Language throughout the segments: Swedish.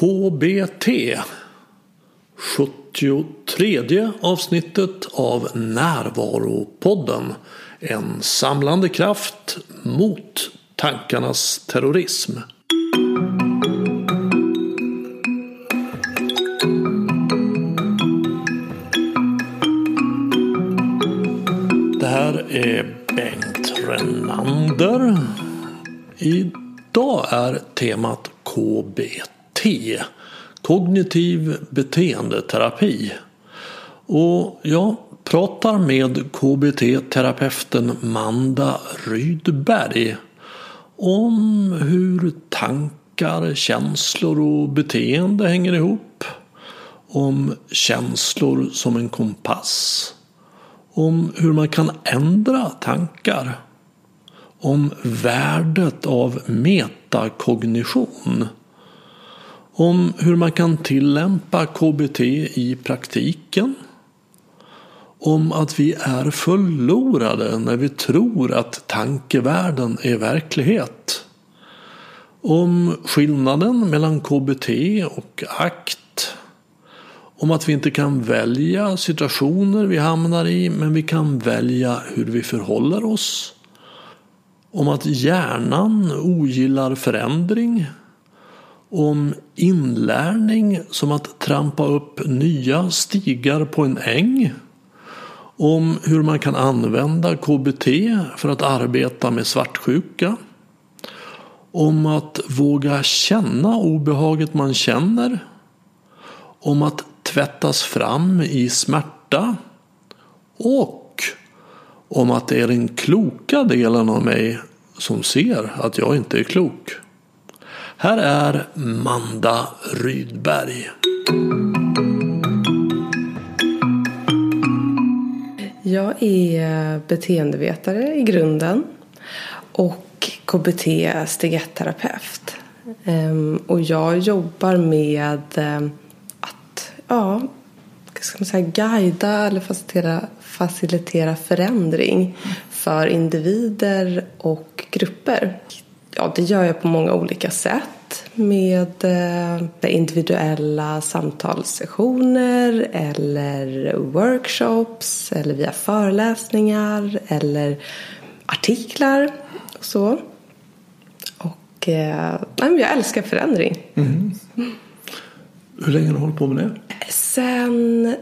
KBT 73 avsnittet av Närvaropodden En samlande kraft mot tankarnas terrorism. Det här är Bengt Renander. Idag är temat KBT. Kognitiv beteendeterapi. Och jag pratar med KBT-terapeuten Manda Rydberg om hur tankar, känslor och beteende hänger ihop. Om känslor som en kompass. Om hur man kan ändra tankar. Om värdet av metakognition. Om hur man kan tillämpa KBT i praktiken. Om att vi är förlorade när vi tror att tankevärlden är verklighet. Om skillnaden mellan KBT och akt. Om att vi inte kan välja situationer vi hamnar i men vi kan välja hur vi förhåller oss. Om att hjärnan ogillar förändring om inlärning som att trampa upp nya stigar på en äng. Om hur man kan använda KBT för att arbeta med svartsjuka. Om att våga känna obehaget man känner. Om att tvättas fram i smärta. Och om att det är den kloka delen av mig som ser att jag inte är klok. Här är Manda Rydberg. Jag är beteendevetare i grunden och KBT steg 1-terapeut. Ehm, och jag jobbar med ehm, att ja, ska man säga, guida eller facilitera, facilitera förändring för individer och grupper. Ja, det gör jag på många olika sätt med eh, individuella samtalssessioner eller workshops eller via föreläsningar eller artiklar och så. Och eh, jag älskar förändring. Mm. Hur länge har du hållit på med det? Sen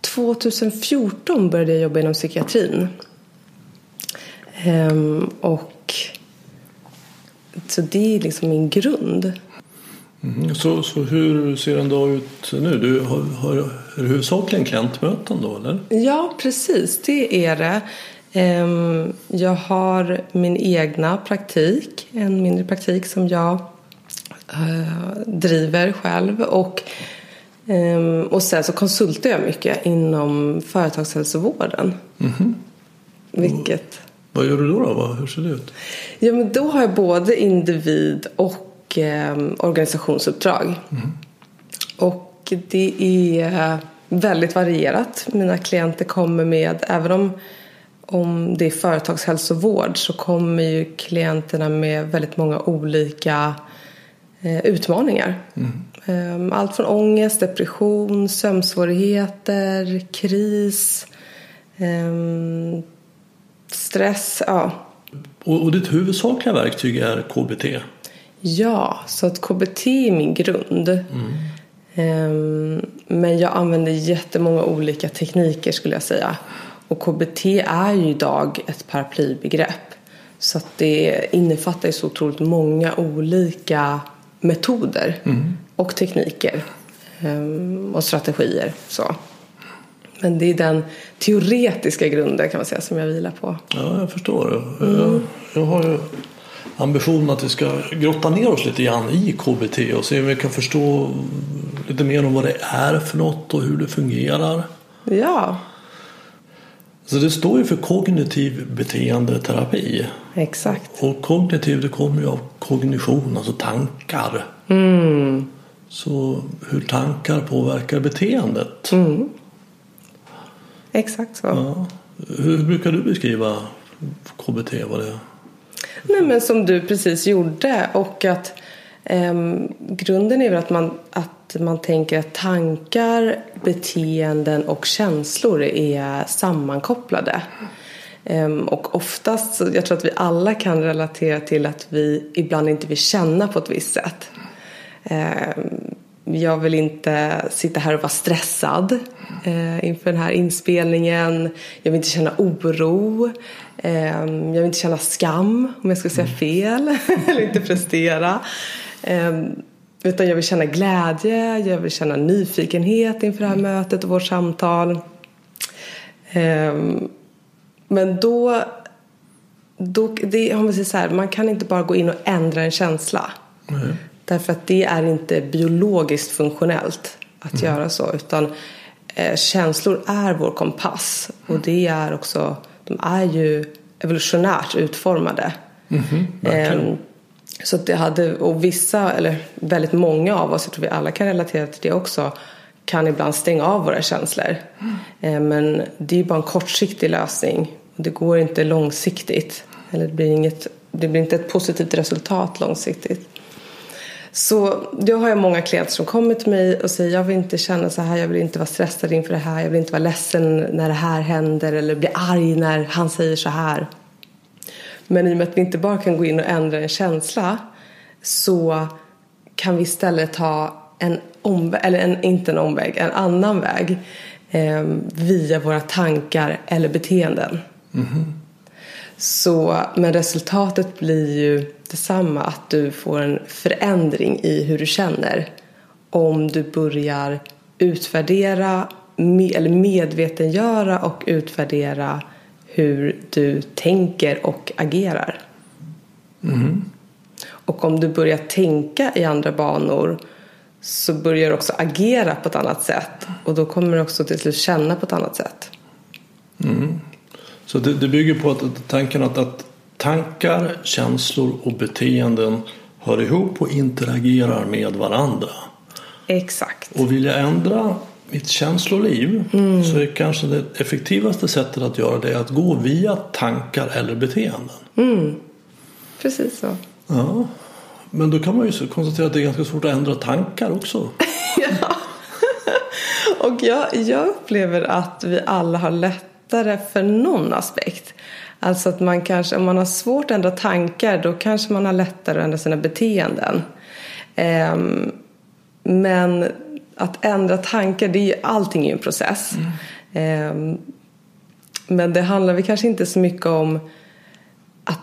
2014 började jag jobba inom psykiatrin. Ehm, och så det är liksom min grund. Mm, så, så hur ser en dag ut nu? Du har, har, är det huvudsakligen klientmöten då eller? Ja precis, det är det. Ehm, jag har min egna praktik, en mindre praktik som jag eh, driver själv. Och, ehm, och sen så konsultar jag mycket inom företagshälsovården. Mm. Vilket... Vad gör du då? då? Hur ser det ut? Ja, men då har jag både individ och eh, organisationsuppdrag. Mm. Och det är väldigt varierat. Mina klienter kommer med, även om, om det är företagshälsovård så kommer ju klienterna med väldigt många olika eh, utmaningar. Mm. Eh, allt från ångest, depression, sömnsvårigheter, kris, ehm, stress, ja. Och, och ditt huvudsakliga verktyg är KBT? Ja, så att KBT är min grund. Mm. Um, men jag använder jättemånga olika tekniker skulle jag säga. Och KBT är ju idag ett paraplybegrepp. Så att det innefattar ju så otroligt många olika metoder mm. och tekniker um, och strategier. Så. Men det är den teoretiska grunden kan man säga som jag vilar på. Ja, jag förstår. Mm. Jag, jag har ju ambitionen att vi ska grotta ner oss lite grann i KBT och se om vi kan förstå lite mer om vad det är för något och hur det fungerar. Ja. Så det står ju för kognitiv beteendeterapi. Exakt. Och kognitiv det kommer ju av kognition, alltså tankar. Mm. Så hur tankar påverkar beteendet. Mm. Exakt så. Ja. Hur brukar du beskriva KBT? Vad det? Nej men som du precis gjorde och att Um, grunden är väl att man, att man tänker att tankar, beteenden och känslor är sammankopplade. Um, och oftast, jag tror att vi alla kan relatera till att vi ibland inte vill känna på ett visst sätt. Um, jag vill inte sitta här och vara stressad eh, inför den här inspelningen. Jag vill inte känna oro. Eh, jag vill inte känna skam om jag ska säga fel eller inte prestera. Eh, utan jag vill känna glädje, jag vill känna nyfikenhet inför det här mötet och vårt samtal. Eh, men då, då det, om man, säger så här, man kan inte bara gå in och ändra en känsla. Mm. Därför att det är inte biologiskt funktionellt att mm. göra så. Utan eh, känslor är vår kompass. Och det är också, de är ju evolutionärt utformade. Mm. Eh, så det hade, och vissa, eller väldigt många av oss, jag tror vi alla kan relatera till det också, kan ibland stänga av våra känslor. Mm. Eh, men det är bara en kortsiktig lösning. Det går inte långsiktigt. Eller det blir, inget, det blir inte ett positivt resultat långsiktigt. Så då har jag många klienter som kommer till mig och säger jag vill inte känna så här, jag vill inte vara stressad inför det här, jag vill inte vara ledsen när det här händer eller bli arg när han säger så här. Men i och med att vi inte bara kan gå in och ändra en känsla så kan vi istället ta en omväg, eller en, inte en omväg, en annan väg eh, via våra tankar eller beteenden. Mm -hmm. Så, men resultatet blir ju detsamma, att du får en förändring i hur du känner. Om du börjar utvärdera, eller medvetengöra och utvärdera hur du tänker och agerar. Mm. Och om du börjar tänka i andra banor så börjar du också agera på ett annat sätt. Och då kommer du också till slut känna på ett annat sätt. Mm. Så det, det, bygger på att tanken att, att tankar, känslor och beteenden hör ihop och interagerar med varandra. Exakt. Och vill jag ändra mitt känsloliv mm. så är kanske det effektivaste sättet att göra det att gå via tankar eller beteenden. Mm. Precis så. Ja. Men då kan man ju konstatera att det är ganska svårt att ändra tankar också. ja. Och jag, jag upplever att vi alla har lätt lättare för någon aspekt. Alltså att man kanske, om man har svårt att ändra tankar då kanske man har lättare att ändra sina beteenden. Um, men att ändra tankar, det är ju, allting är ju en process. Mm. Um, men det handlar väl kanske inte så mycket om att,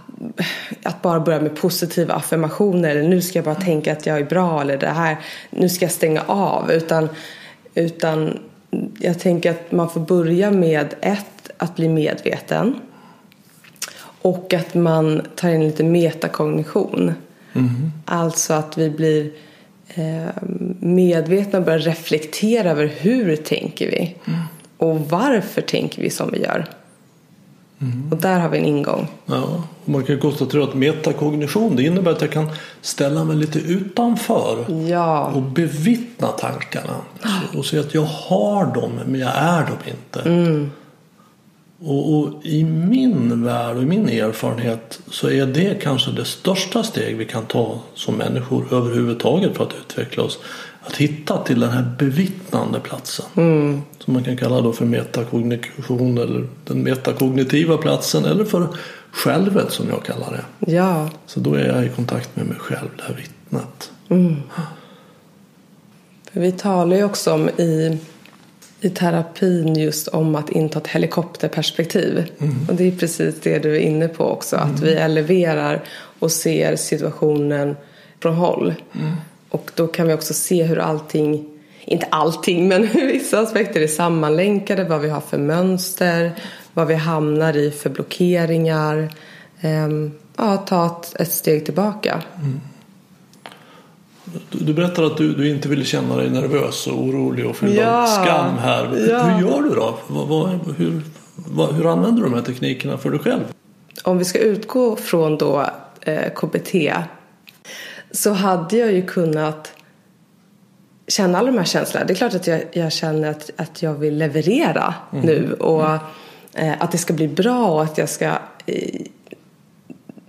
att, bara börja med positiva affirmationer eller nu ska jag bara tänka att jag är bra eller det här, nu ska jag stänga av. Utan, utan jag tänker att man får börja med ett att bli medveten. Och att man tar in lite metakognition. Mm. Alltså att vi blir eh, medvetna och börjar reflektera över hur tänker vi. Mm. Och varför tänker vi som vi gör. Mm. Och där har vi en ingång. Ja, man kan konstatera att metakognition det innebär att jag kan ställa mig lite utanför ja. och bevittna tankarna. Och se att jag har dem men jag är dem inte. Mm. Och, och, i min värld och i min erfarenhet så är det kanske det största steg vi kan ta som människor överhuvudtaget för att utveckla oss. Att hitta till den här bevittnande platsen. Mm. Som man kan kalla då för metakognition eller den metakognitiva platsen eller för självet som jag kallar det. Ja. Så då är jag i kontakt med mig själv, det här vittnet. Mm. Vi talar ju också om i i terapin just om att inta ett helikopterperspektiv. Mm. Och det är precis det du är inne på också. Att vi eleverar och ser situationen från håll. Och då kan vi också se hur allting, inte allting, men hur vissa aspekter är sammanlänkade. Vad vi har för mönster, vad vi hamnar i för blockeringar. Um, ja, ta ett, ett steg tillbaka. Mm. Du berättar att du, du, inte vill känna dig nervös och orolig och fylld ja, av skam här. Ja. Hur gör du då? Vad, vad, hur, vad, hur använder du de här teknikerna för dig själv? Om vi ska utgå från då eh, KBT så hade jag ju kunnat känna alla de här känslorna. Det är klart att jag, jag känner att, att jag vill leverera mm. nu och eh, att det ska bli bra och att jag ska eh,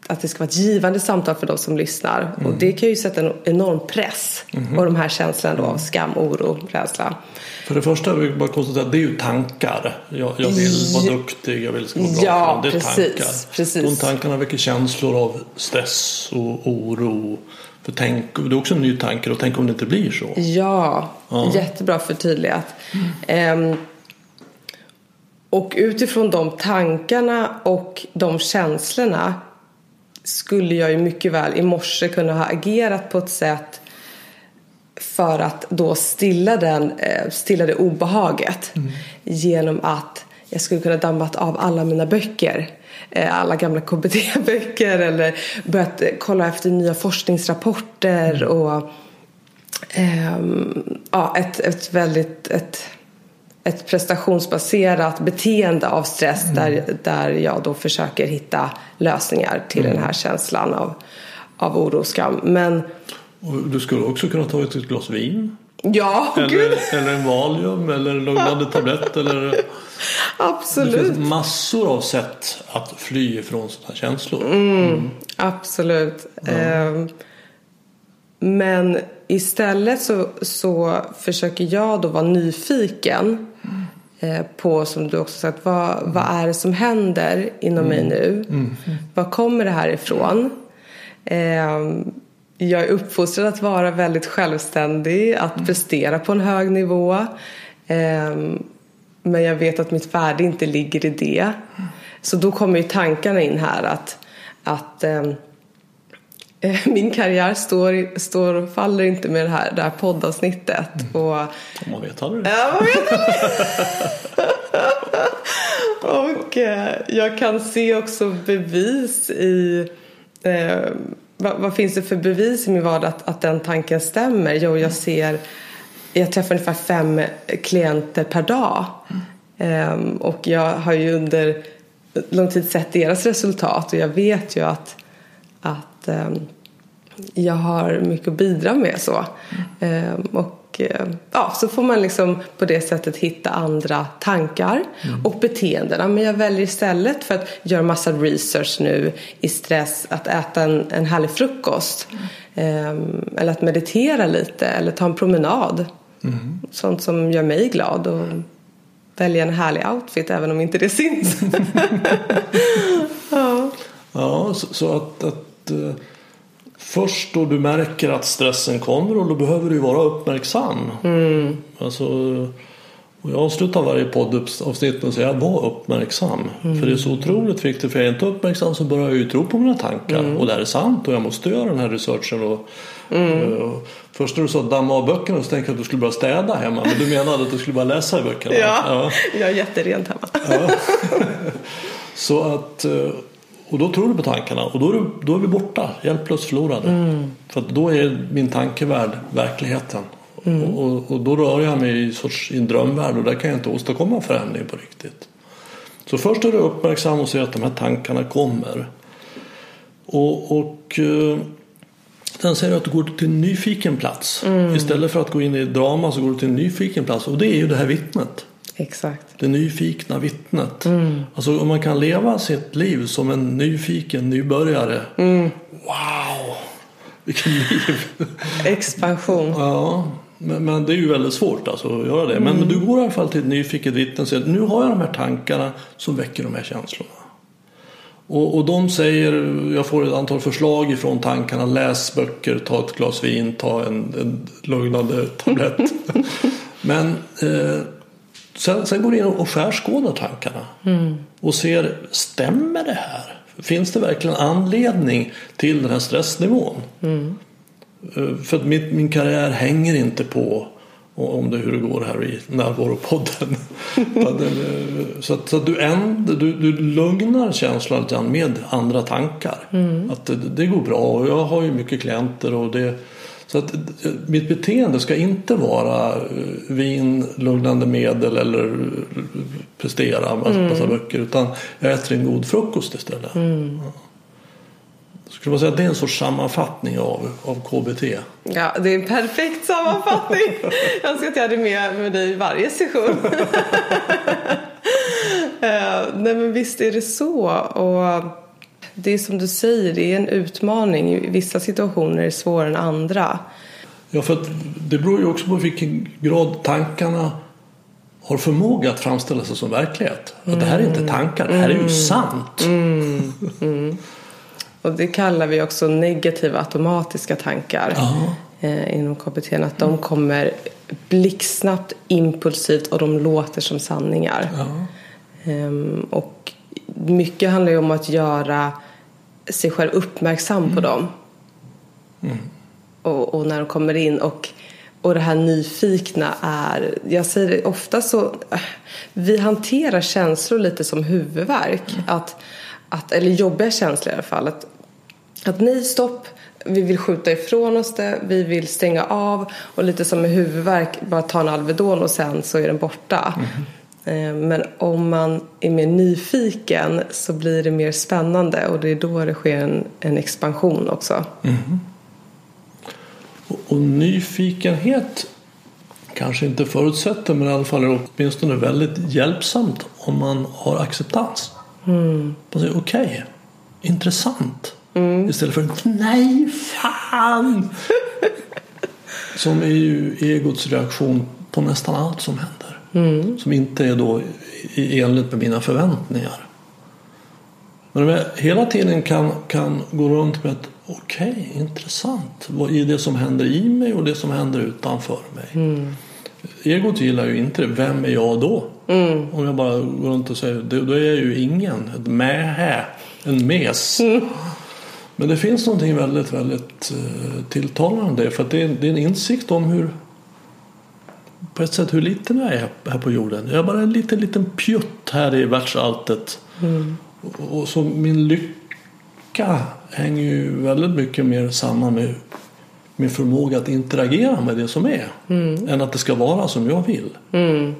att det ska vara ett givande samtal för de som lyssnar. Och det kan ju sätta en enorm press på de här känslorna då av skam, oro, rädsla. För det första vill jag bara konstatera att det är ju tankar. Jag, jag vill vara duktig, jag vill ska vara bra. Ja, det är precis, tankar. precis. De tankarna väcker känslor av stress och oro. För tänk, det är också en ny tanke, och tänk om det inte blir så. Ja, Ja. jättebra förtydligat. Ehm, och utifrån de tankarna och de känslorna skulle jag ju mycket väl i morse kunna ha agerat på ett sätt för att då stilla, den, eh, stilla det obehaget genom att jag skulle kunna dammat av alla mina böcker. Eh, Alla gamla KBT-böcker eller börjat kolla efter nya forskningsrapporter och ehm, ja, ett, ett väldigt ett, ett prestationsbaserat beteende av stress där, där jag då försöker hitta lösningar till den här känslan av, av oro och skam. Men Och du skulle också kunna ta ett glas vin. ja, gud, Eller, eller en Valium eller en lugnande tablett. Eller, det absolut. finns massor av sätt att fly ifrån sådana känslor. Absolut. Ehm, men istället så, så försöker jag då vara nyfiken eh, på, som du också sagt, vad, vad är det som händer inom mig nu? Var kommer det här ifrån? Ehm, jag är uppfostrad att vara väldigt självständig, att prestera på en hög nivå. Ehm, men jag vet att mitt värde inte ligger i det. Så då kommer ju tankarna in här att, att eh, min karriär står, står och faller inte med det här, det här poddavsnittet. Och, Om man vet aldrig. Ja, man vet Och eh, jag kan se också bevis i... Eh, vad, vad finns det för bevis i min vardag att, att den tanken stämmer? Jo, jag ser... Jag träffar ungefär fem klienter per dag. Ehm, och jag har ju under lång tid sett deras resultat och jag vet ju att, att ehm, jag har mycket att bidra med så. Ehm, och eh, ja, så får man liksom på det sättet hitta andra tankar och beteenden. Men jag väljer istället för att göra massa research nu i stress att äta en, en härlig frukost. Ehm, eller att meditera lite eller ta en promenad. Sånt som gör mig glad. Och välja en härlig outfit även om inte det syns. ja. Ja, så, så att, att eh, först då du märker att stressen kommer och då behöver du vara uppmärksam. Mm. Alltså, och jag avslutar varje poddavsnitt med att säga var uppmärksam. Mm. För det är så otroligt viktigt. För är jag inte uppmärksam så börjar jag ju tro på mina tankar. Mm. Och det här är sant och jag måste göra den här researchen. Och, eh, först när du sa damma av böckerna så tänkte jag att du skulle börja städa hemma. Men du menade att du skulle bara läsa i böckerna. Ja, jag är jätterent hemma. Ja. Så att, eh, och då tror du på tankarna och då är, du, då är vi borta, hjälplöst förlorade. För att då är min tankevärld verkligheten. Och, och, och då rör jag mig i, sorts, i en drömvärld och där kan jag inte åstadkomma förändring på riktigt. Så först är du uppmärksam och ser att de här tankarna kommer. Och, och eh, Sen säger du att du går till en nyfiken plats. Istället för att gå in i drama så går du till en nyfiken plats. Och det är ju det här vittnet Exakt. det nyfikna vittnet. Alltså om man kan leva sitt liv som en nyfiken nybörjare. Wow! Vilken liv! Expansion. ja, men, men det är ju väldigt svårt alltså att göra det. Men, men du går i alla fall till ett nyfiket vittne och säger nu har jag de här tankarna som väcker de här känslorna. Och, och de säger, jag får ett antal förslag ifrån tankarna. Läs böcker, ta ett glas vin, ta en, en lugnande tablett. Men eh, sen, sen går du in och skärskådar tankarna. Och ser, stämmer det här? Finns det verkligen anledning till den här stressnivån? Eh, För att min, min karriär hänger inte på om det hur det går här i närvaropodden. Så att, så att du, änd, du, du lugnar känslan lite grann med andra tankar. Att det, det går bra och jag har ju mycket klienter och det så att eh, mitt beteende ska inte vara eh, vin, lugnande medel eller eh, prestera massa, massa böcker utan jag äter en god frukost istället. Ja. Skulle man säga att det är en sorts sammanfattning av, av KBT? Ja, det är en perfekt sammanfattning. Jag önskar att jag hade med, med dig varje session. Nej men visst är det så. Och det är som du säger, det är en utmaning. I vissa situationer är det svårare än andra. Ja, för det beror ju också på vilken grad tankarna har förmåga att framställa sig som verklighet. Att det här är inte tankar, det här är ju sant. Mm. Mm. Och det kallar vi också negativa automatiska tankar eh, inom KBT. Att de kommer blixtsnabbt, impulsivt och de låter som sanningar. Ehm, och mycket handlar ju om att göra sig själv uppmärksam mm. på dem. Mm. Och, och, när de kommer in och och det här nyfikna är, jag säger det ofta så, vi hanterar känslor lite som huvudvärk. Mm. Att, att, eller jobbiga känslor i alla fall. Att, att nej, stopp, vi vill skjuta ifrån oss det, vi vill stänga av och lite som med huvudvärk, bara ta en Alvedon och sen så är den borta. Mm. Men om man är mer nyfiken så blir det mer spännande och det är då det sker en, en expansion också. Mm. Och, och nyfikenhet kanske inte förutsätter men i alla fall är det åtminstone väldigt hjälpsamt om man har acceptans. Mm. Okej, okay, intressant. Mm. Istället för nej, fan! som är ju egots reaktion på nästan allt som händer. Mm. Som inte är då i enlighet med mina förväntningar. Men om jag hela tiden kan, kan gå runt med att okej, okay, intressant. Vad är det som händer i mig och det som händer utanför mig? Mm. Egot gillar ju inte det. Vem är jag då? Mm. Om jag bara går runt och säger då är jag ju ingen. Ett mähä. En mes. Mm. Men det finns någonting väldigt, väldigt uh, tilltalande. För det är, det är en insikt om hur på ett sätt hur liten jag är här på jorden. Jag är bara en liten, liten pjutt här i världsalltet. Mm. Och, och så min lycka hänger ju väldigt mycket mer samman med min förmåga att interagera med det som är. Mm. Än att det ska vara som jag vill. Mm.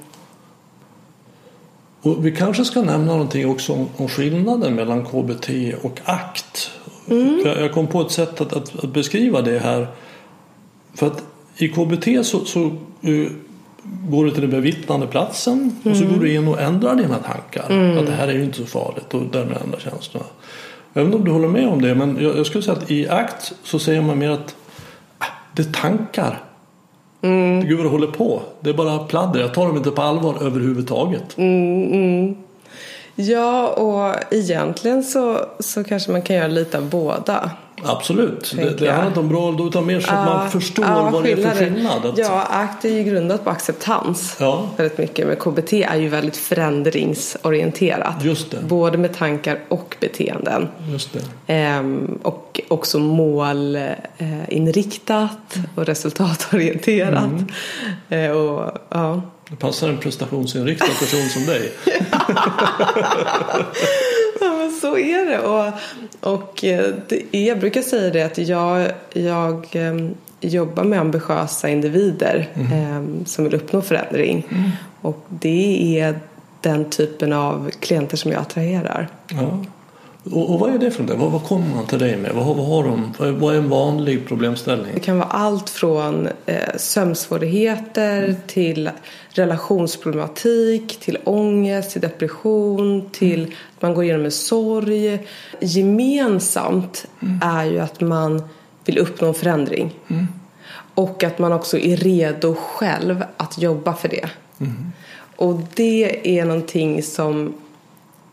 Och vi kanske ska nämna någonting också om, om skillnaden mellan KBT och ACT. Mm. Jag, kom på ett sätt att, att, att, beskriva det här. För att i KBT så, så uh, går du till den bevittnande platsen och så mm. går du in och ändrar dina tankar. Mm. Att det här är ju inte så farligt och därmed ändrar känslorna. Jag vet inte om du håller med om det men jag, jag skulle säga att i ACT så säger man mer att ah, det är tankar. Mm. Gud vad det håller på. Det är bara pladder. Jag tar dem inte på allvar överhuvudtaget. Mm, mm. Ja, och egentligen så, så kanske man kan göra lite av båda. Absolut. Det, det handlar inte om bra eller utan mer så att man förstår ja, vad det är för skillnad. Att... Ja, ACT är ju grundat på acceptans ja. väldigt mycket. Men KBT är ju väldigt förändringsorienterat. Just det. Både med tankar och beteenden. Just det. Ehm, och också målinriktat och resultatorienterat. Mm. Ehm, och, ja. Det passar en prestationsinriktad person som dig. ja, men så är det. Och, och eh, det är, jag brukar säga det att jag, jag um, jobbar med ambitiösa individer mm. um, som vill uppnå förändring. Mm. Och det är den typen av klienter som jag attraherar. Ja. Och, och, vad är det för något? Vad, vad kommer man till dig med? Vad, vad, har de, vad är en vanlig problemställning? Det kan vara allt från eh, sömnsvårigheter mm. till relationsproblematik, till ångest, till depression, till mm. att man går igenom en sorg. Gemensamt mm. är ju att man vill uppnå en förändring. Mm. Och att man också är redo själv att jobba för det. Mm. Och det är någonting som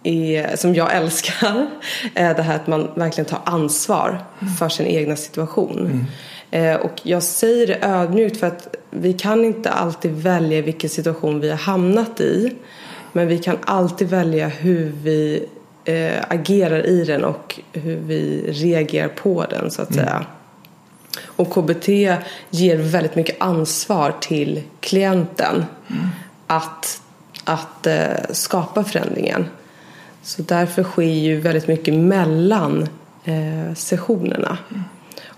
är, som jag älskar. Det här att man verkligen tar ansvar för sin egna situation. Mm. Eh, och jag säger det ödmjukt för att vi kan inte alltid välja vilken situation vi har hamnat i. Men vi kan alltid välja hur vi eh, agerar i den och hur vi reagerar på den så att mm. säga. Och KBT ger väldigt mycket ansvar till klienten mm. att, att eh, skapa förändringen. Så därför sker ju väldigt mycket mellan eh, sessionerna. Mm.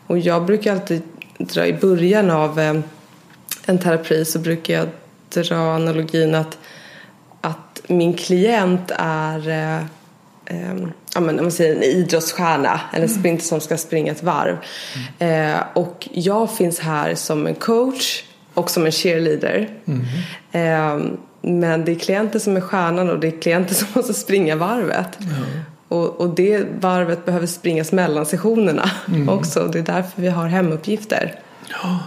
Och jag brukar alltid dra i början av eh, en terapi så brukar jag dra analogin att, att min klient är eh, eh, ja, men, om man säger en idrottsstjärna, en mm. sprinter som ska springa ett varv. Mm. Eh, och jag finns här som en coach och som en cheerleader. Mm. Men det är klienten som är stjärnan och det är klienten som måste springa varvet. Och, och det varvet behöver springas mellan sessionerna Mm. också. Det är därför vi har hemuppgifter. Ja.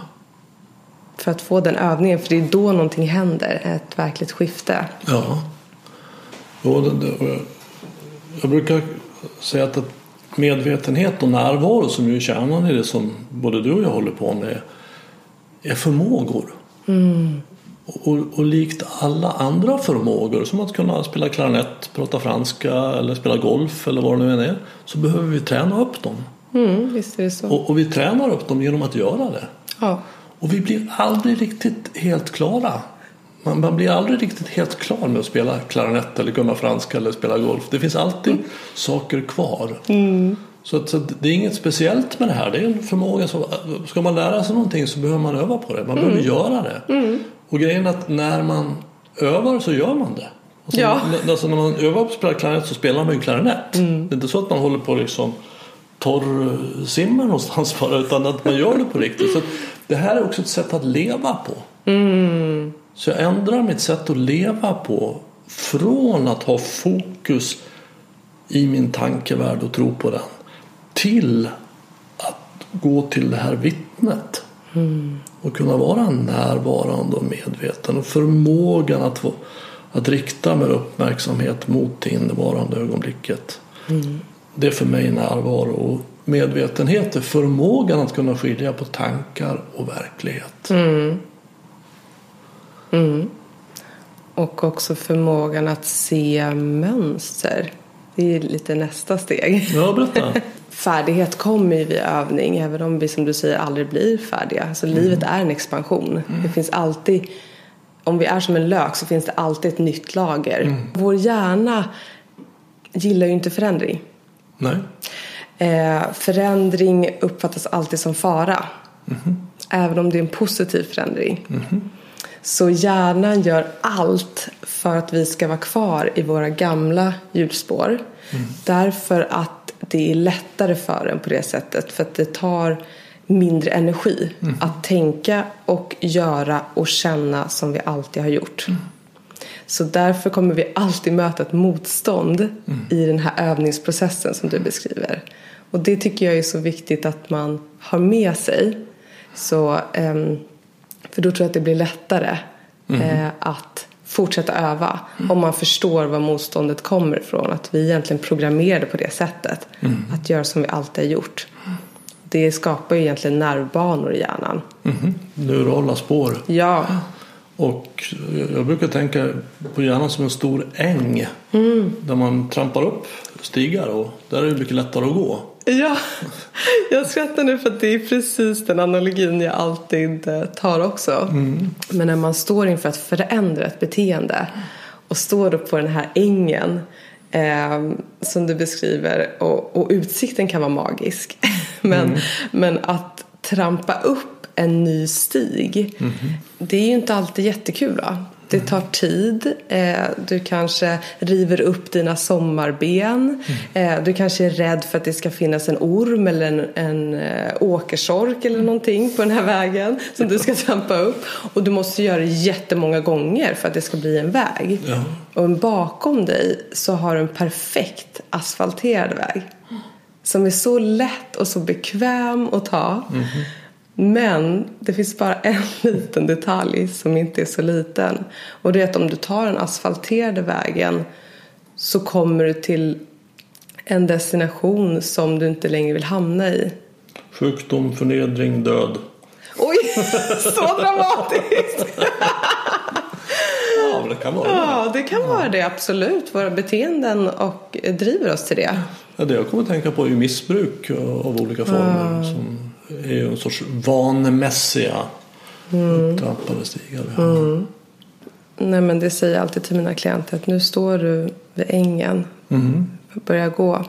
För att få den övningen, för det är då någonting händer. Ett verkligt skifte. Ja. Och jag, brukar säga att medvetenhet och närvaro som ju är kärnan i det som både du och jag håller på med är förmågor. Och, och likt alla andra förmågor som att kunna spela klarinett, prata franska eller spela golf eller vad det nu än är så behöver vi träna upp dem. Mm, visst är det så. Och, och vi tränar upp dem genom att göra det. Ja. Och vi blir aldrig riktigt helt klara. Man, man blir aldrig riktigt helt klar med att spela klarinett eller kunna franska eller spela golf. Det finns alltid saker kvar. Så, att, så att det är inget speciellt med det här. Det är en förmåga som, ska man lära sig någonting så behöver man öva på det. Man behöver göra det. Och grejen är att när man övar så gör man det. Alltså, Ja. alltså när man övar på att spela klarinett så spelar man ju klarinett. Det är inte så att man håller på liksom torrsimmar någonstans bara utan att man gör det på riktigt. Så det här är också ett sätt att leva på. Så jag ändrar mitt sätt att leva på från att ha fokus i min tankevärld och tro på den till att gå till det här vittnet och kunna vara närvarande och medveten och förmågan att, få, att rikta min uppmärksamhet mot det innevarande ögonblicket. Det är för mig närvaro och medvetenhet är förmågan att kunna skilja på tankar och verklighet. Och också förmågan att se mönster. Det är lite nästa steg. Ja, berätta. Färdighet kommer ju vid övning, även om vi som du säger aldrig blir färdiga. Så livet är en expansion. Det finns alltid, om vi är som en lök så finns det alltid ett nytt lager. Vår hjärna gillar ju inte förändring. Nej. Eh, förändring uppfattas alltid som fara. Även om det är en positiv förändring. Så hjärnan gör allt för att vi ska vara kvar i våra gamla hjulspår. Därför att det är lättare för en på det sättet. För att det tar mindre energi att tänka och göra och känna som vi alltid har gjort. Så därför kommer vi alltid möta ett motstånd i den här övningsprocessen som du beskriver. Och det tycker jag är så viktigt att man har med sig. Så, ehm, för då tror jag att det blir lättare eh, att fortsätta öva. Om man förstår var motståndet kommer ifrån. Att vi egentligen programmerade på det sättet. Att göra som vi alltid har gjort. Det skapar ju egentligen nervbanor i hjärnan. Mhm. Neurala spår. Ja, Och jag brukar tänka på hjärnan som en stor äng. Där man trampar upp stigar och där är det mycket lättare att gå. Ja, jag skrattar nu för att det är precis den analogin jag alltid eh, tar också. Men när man står inför att förändra ett beteende och står upp på den här ängen eh, som du beskriver och, och utsikten kan vara magisk. men, men att trampa upp en ny stig det är ju inte alltid jättekul. Va? Det tar tid. Eh, du kanske river upp dina sommarben. Eh, du kanske är rädd för att det ska finnas en orm eller en, en eh, åkersork eller någonting på den här vägen som du ska trampa upp. Och du måste göra det jättemånga gånger för att det ska bli en väg. Ja. Och bakom dig så har du en perfekt asfalterad väg. Som är så lätt och så bekväm att ta. Men det finns bara en liten detalj som inte är så liten. Och det är att om du tar den asfalterade vägen så kommer du till en destination som du inte längre vill hamna i. Sjukdom, förnedring, död. Oj, så dramatiskt! Ja, det kan vara det. Ja, det kan vara det absolut. Våra beteenden och driver oss till det. Ja, det jag kommer att tänka på är ju missbruk av olika former. Som är ju en sorts vanemässiga upptrampade stigar. Ja. Nej, men det säger jag alltid till mina klienter att nu står du vid ängen. Börja gå.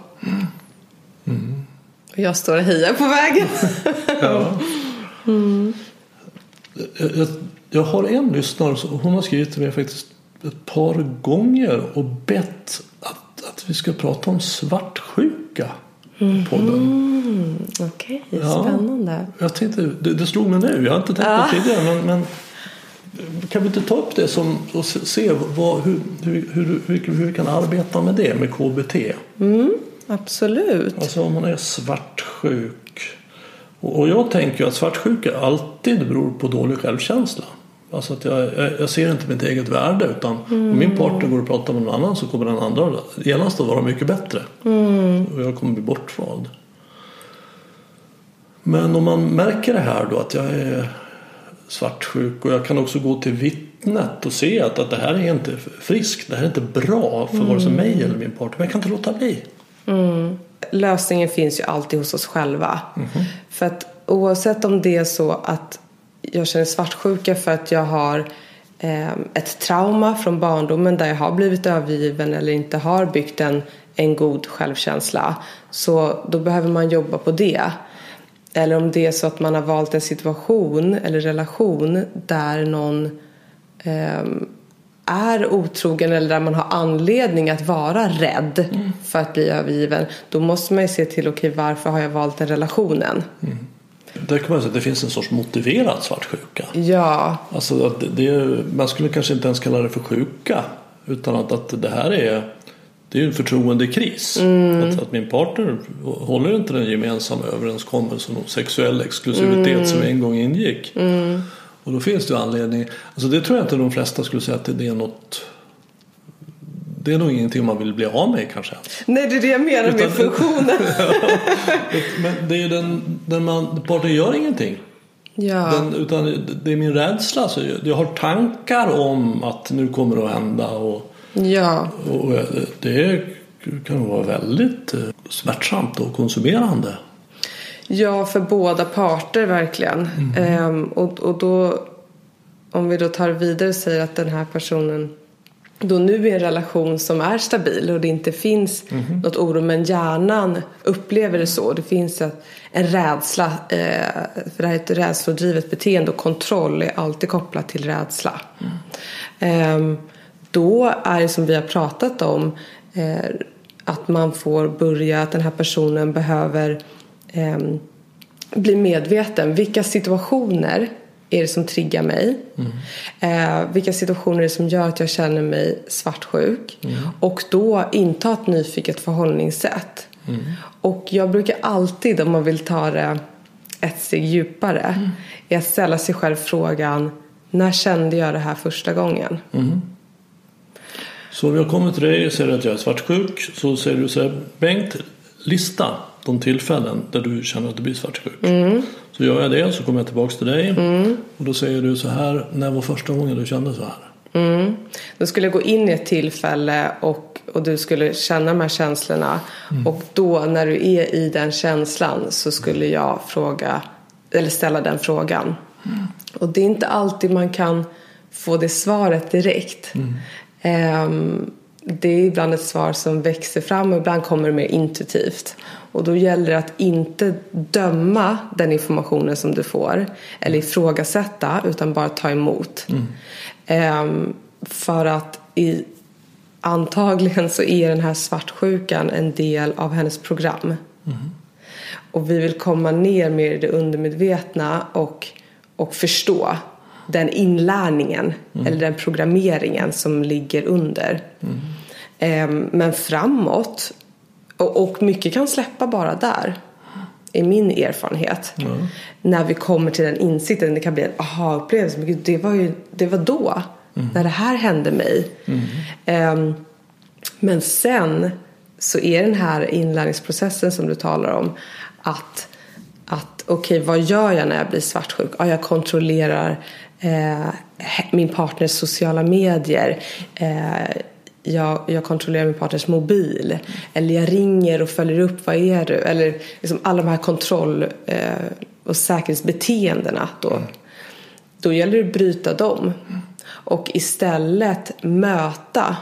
Och jag står och hejar på vägen. Ja. Jag, jag, jag har en lyssnare hon har skrivit till mig faktiskt ett par gånger och bett att, vi ska prata om svartsjuka på. Mm, Okej, Ja. spännande. Jag tänkte, det, det slog mig nu, jag har inte tänkt på det tidigare men, men kan vi inte ta upp det som, och se vad, hur, hur, hur, hur, vi kan arbeta med det, med KBT? Mm, absolut. Alltså om man är svartsjuk. Och, och jag tänker att svartsjuka alltid beror på dålig självkänsla. Alltså att jag, jag, ser inte mitt eget värde utan mm. om min partner går och pratar med någon annan så kommer den andra genast att vara mycket bättre. Mm. Och jag kommer bli bortvald. Men om man märker det här då att jag är svartsjuk och jag kan också gå till vittnet och se att, att det här är inte friskt, det här är inte bra för mm. vare sig mig eller min partner. Men jag kan inte låta bli. Mm. Lösningen finns ju alltid hos oss själva. Mm. För att oavsett om det är så att jag känner svartsjuka för att jag har eh, ett trauma från barndomen där jag har blivit övergiven eller inte har byggt en, en god självkänsla. Så då behöver man jobba på det. Eller om det är så att man har valt en situation eller relation där någon eh, är otrogen eller där man har anledning att vara rädd mm. för att bli övergiven. Då måste man ju se till, okej okay, varför har jag valt den relationen? Mm. Där kan man säga att det finns en sorts motiverad svartsjuka. Ja. Alltså att det, man skulle kanske inte ens kalla det för sjuka. Utan att, att det här är det är en förtroendekris. Mm. Att, att, min partner håller inte den gemensamma överenskommelsen om sexuell exklusivitet mm. som en gång ingick. Mm. Och då finns det ju anledning. Alltså det tror jag inte de flesta skulle säga att det är något det är nog ingenting man vill bli av med kanske. Nej, det är det jag menar Utan, med funktionen. men det är ju den, den man, partnern gör ingenting. Ja. Den, utan det är min rädsla. Så jag har tankar om att nu kommer det att hända. Och, ja. och det kan vara väldigt eh, smärtsamt och konsumerande. Ja, för båda parter verkligen. Mm. Ehm, och, och då, om vi då tar vidare och säger att den här personen då nu är en relation som är stabil och det inte finns mm -hmm. något oro men hjärnan upplever det så. Det finns en rädsla, eh, för det här är ett rädslodrivet beteende och kontroll är alltid kopplat till rädsla. Mm. Eh, då är det som vi har pratat om eh, att man får börja, att den här personen behöver ehm, bli medveten. Vilka situationer är det som triggar mig? Mm. Eh, vilka situationer är det som gör att jag känner mig svartsjuk? Mm. Och då inta ett nyfiket förhållningssätt. Mm. Och jag brukar alltid, om man vill ta det ett steg djupare, mm. är att ställa sig själv frågan när kände jag det här första gången? Mm. Så vi har kommit till dig och säger att jag är svartsjuk. Så säger du så här, Bengt, lista de tillfällen där du känner att du blir svartsjuk. Mm. Så gör jag det så kommer jag tillbaka till dig mm. och då säger du så här, när var första gången du kände så här? Mm. Då skulle jag gå in i ett tillfälle och, och du skulle känna de här känslorna mm. och då när du är i den känslan så skulle jag fråga eller ställa den frågan. Mm. Och det är inte alltid man kan få det svaret direkt. Um, det är ibland ett svar som växer fram och ibland kommer det mer intuitivt. Och då gäller det att inte döma den informationen som du får eller ifrågasätta utan bara ta emot. Mm. Ehm, för att i, antagligen så är den här svartsjukan en del av hennes program. Mm. Och vi vill komma ner mer i det undermedvetna och, och förstå den inlärningen mm. eller den programmeringen som ligger under. Mm. Ehm, men framåt och, och mycket kan släppa bara där. Är min erfarenhet. Mm. När vi kommer till den insikten. Det kan bli en aha-upplevelse. Men gud, det var ju det var då. Mm. När det här hände mig. Mm. Um, men sen så är den här inlärningsprocessen som du talar om. Att, att okej, okay, vad gör jag när jag blir svartsjuk? Ja, jag kontrollerar eh, min partners sociala medier. Eh, jag, jag kontrollerar min partners mobil. Eller jag ringer och följer upp, vad är du? Eller liksom alla de här kontroll eh, och säkerhetsbeteendena då. Mm. Då gäller det att bryta dem. Och istället möta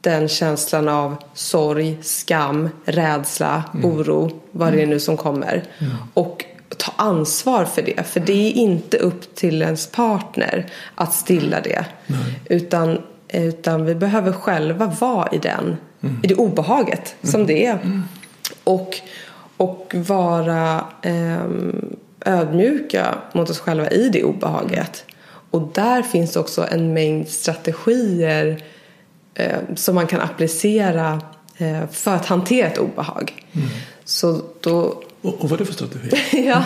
den känslan av sorg, skam, rädsla, mm. oro, vad det är nu som kommer. Mm. Och ta ansvar för det. För det är inte upp till ens partner att stilla det. Utan utan vi behöver själva vara i den, mm. i det obehaget som det är. Och, och vara eh, ödmjuka mot oss själva i det obehaget. Och där finns också en mängd strategier eh, som man kan applicera eh, för att hantera ett obehag. Mm. Så då... Och, och vad är det för strategi? ja,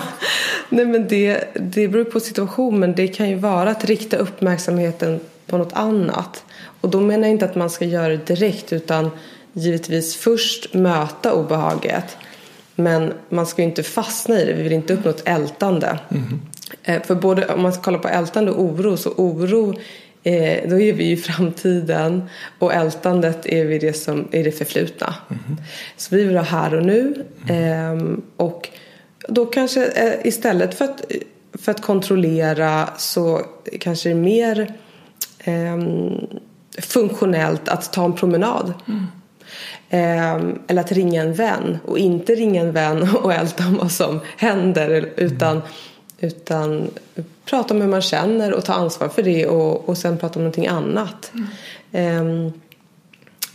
nej men det, det beror på situation men det kan ju vara att rikta uppmärksamheten på något annat. Och då menar jag inte att man ska göra det direkt utan givetvis först möta obehaget. Men man ska ju inte fastna i det, vi vill inte uppnå ett ältande. Mm. För både om man ska kolla på ältande och oro så oro Eh, då är vi i framtiden och ältandet är vi det som är det förflutna. Mm. Så vi vill ha här och nu. Eh, och då kanske eh, istället för att, för att kontrollera så kanske det är mer funktionellt att ta en promenad. Mm. eller att ringa en vän och inte ringa en vän och älta om vad som händer utan mm utan prata om hur man känner och ta ansvar för det och, och sen prata om någonting annat. Mm. Um,